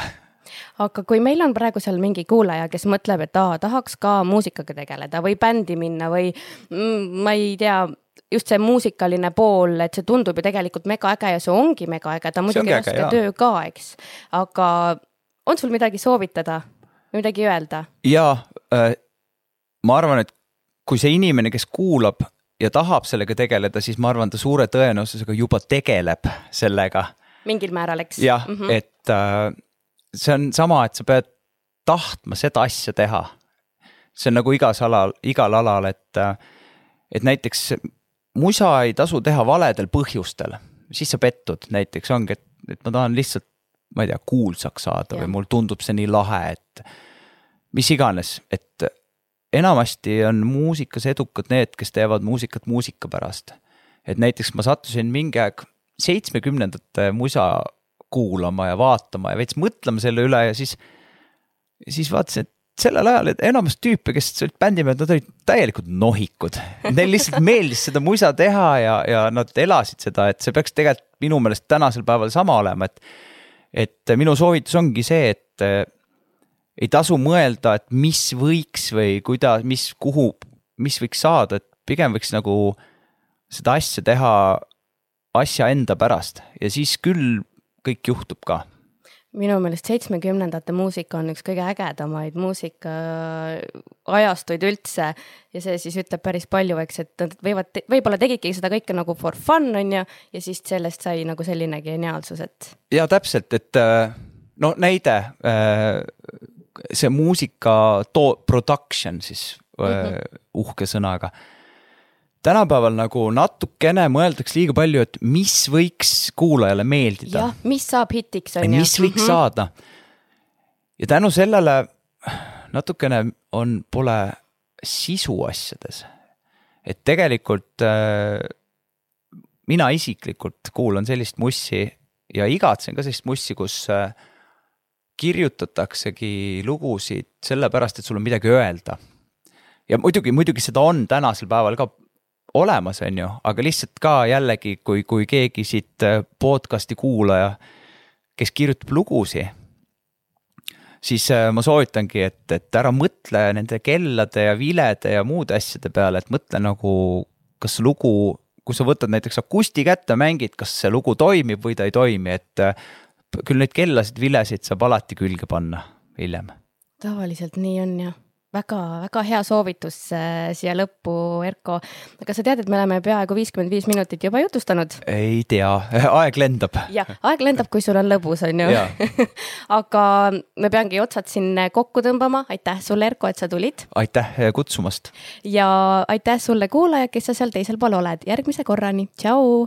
Speaker 1: aga kui meil on praegu seal mingi kuulaja, kes mõtleb, et aa, tahaks ka muusikaga tegeleda või bändi minna või mm, ma ei tea, just see muusikaline pool, et see tundub ju tegelikult mega äge ja see ongi mega äge, ta on muidugi raske töö ka, eks. aga on sul midagi soovitada või midagi öelda?
Speaker 2: jaa äh,, ma arvan, et kui see inimene, kes kuulab ja tahab sellega tegeleda, siis ma arvan, ta suure tõenäosusega juba tegeleb sellega.
Speaker 1: mingil määral, eks.
Speaker 2: jah mm, -hmm. et äh, see on sama, et sa pead tahtma seda asja teha. see on nagu igas alal, igal alal, et, et näiteks musa ei tasu teha valedel põhjustel, siis sa pettud, näiteks ongi, et, et ma tahan lihtsalt, ma ei tea, kuulsaks saada ja. või mulle tundub see nii lahe, et mis iganes, et enamasti on muusikas edukad need, kes teevad muusikat muusika pärast. et näiteks ma sattusin mingi aeg seitsmekümnendate musa kuulama ja vaatama ja veits mõtlema selle üle ja siis, siis vaatasin, et sellel ajal, et enamus tüüpe, kes olid bändimehed, nad olid täielikult nohikud. Neil lihtsalt meeldis seda muisa teha ja, ja nad elasid seda, et see peaks tegelikult minu meelest tänasel päeval sama olema, et. et minu soovitus ongi see, et äh, ei tasu mõelda, et mis võiks või kuida-, mis, kuhu, mis võiks saada, et pigem võiks nagu seda asja teha asja enda pärast ja siis küll kõik juhtub ka
Speaker 1: minu meelest seitsmekümnendate muusika on üks kõige ägedamaid muusikaajastuid üldse ja see siis ütleb päris palju, eks, et nad võivad, võib-olla tegidki seda kõike nagu for fun, on ju, ja siis sellest sai nagu selline geniaalsus, et.
Speaker 2: ja täpselt, et äh, no näide, äh, see muusika too-, production siis mm -hmm. uhke sõnaga tänapäeval nagu natukene mõeldakse liiga palju, et mis võiks kuulajale meeldida. jah,
Speaker 1: mis saab hitiks on ju.
Speaker 2: mis võiks mm -hmm. saada. ja tänu sellele natukene on, pole sisu asjades. et tegelikult äh, mina isiklikult kuulan sellist mussi ja igatsen ka sellist mussi, kus äh, kirjutataksegi lugusid sellepärast, et sul on midagi öelda. ja muidugi, muidugi seda on tänasel päeval ka olemas, on ju, aga lihtsalt ka jällegi, kui, kui keegi siit äh, podcast'i kuulaja, kes kirjutab lugusid, siis äh, ma soovitangi, et, et ära mõtle nende kellade ja vilede ja muude asjade peale, et mõtle nagu, kas lugu, kui sa võtad näiteks akusti kätte, mängid, kas see lugu toimib või ta ei toimi, et äh, küll neid kellasid, vilesid saab alati külge panna hiljem.
Speaker 1: tavaliselt nii on jah väga-väga hea soovitus äh, siia lõppu, Erko. aga sa tead, et me oleme peaaegu viiskümmend viis minutit juba jutustanud?
Speaker 2: ei tea, aeg lendab.
Speaker 1: jah, aeg lendab, kui sul on lõbus, on ju aga me peangi otsad siin kokku tõmbama, aitäh sulle, Erko, et sa tulid.
Speaker 2: aitäh kutsumast.
Speaker 1: ja aitäh sulle, kuulaja, kes sa seal teisel pool oled, järgmise korrani, tšau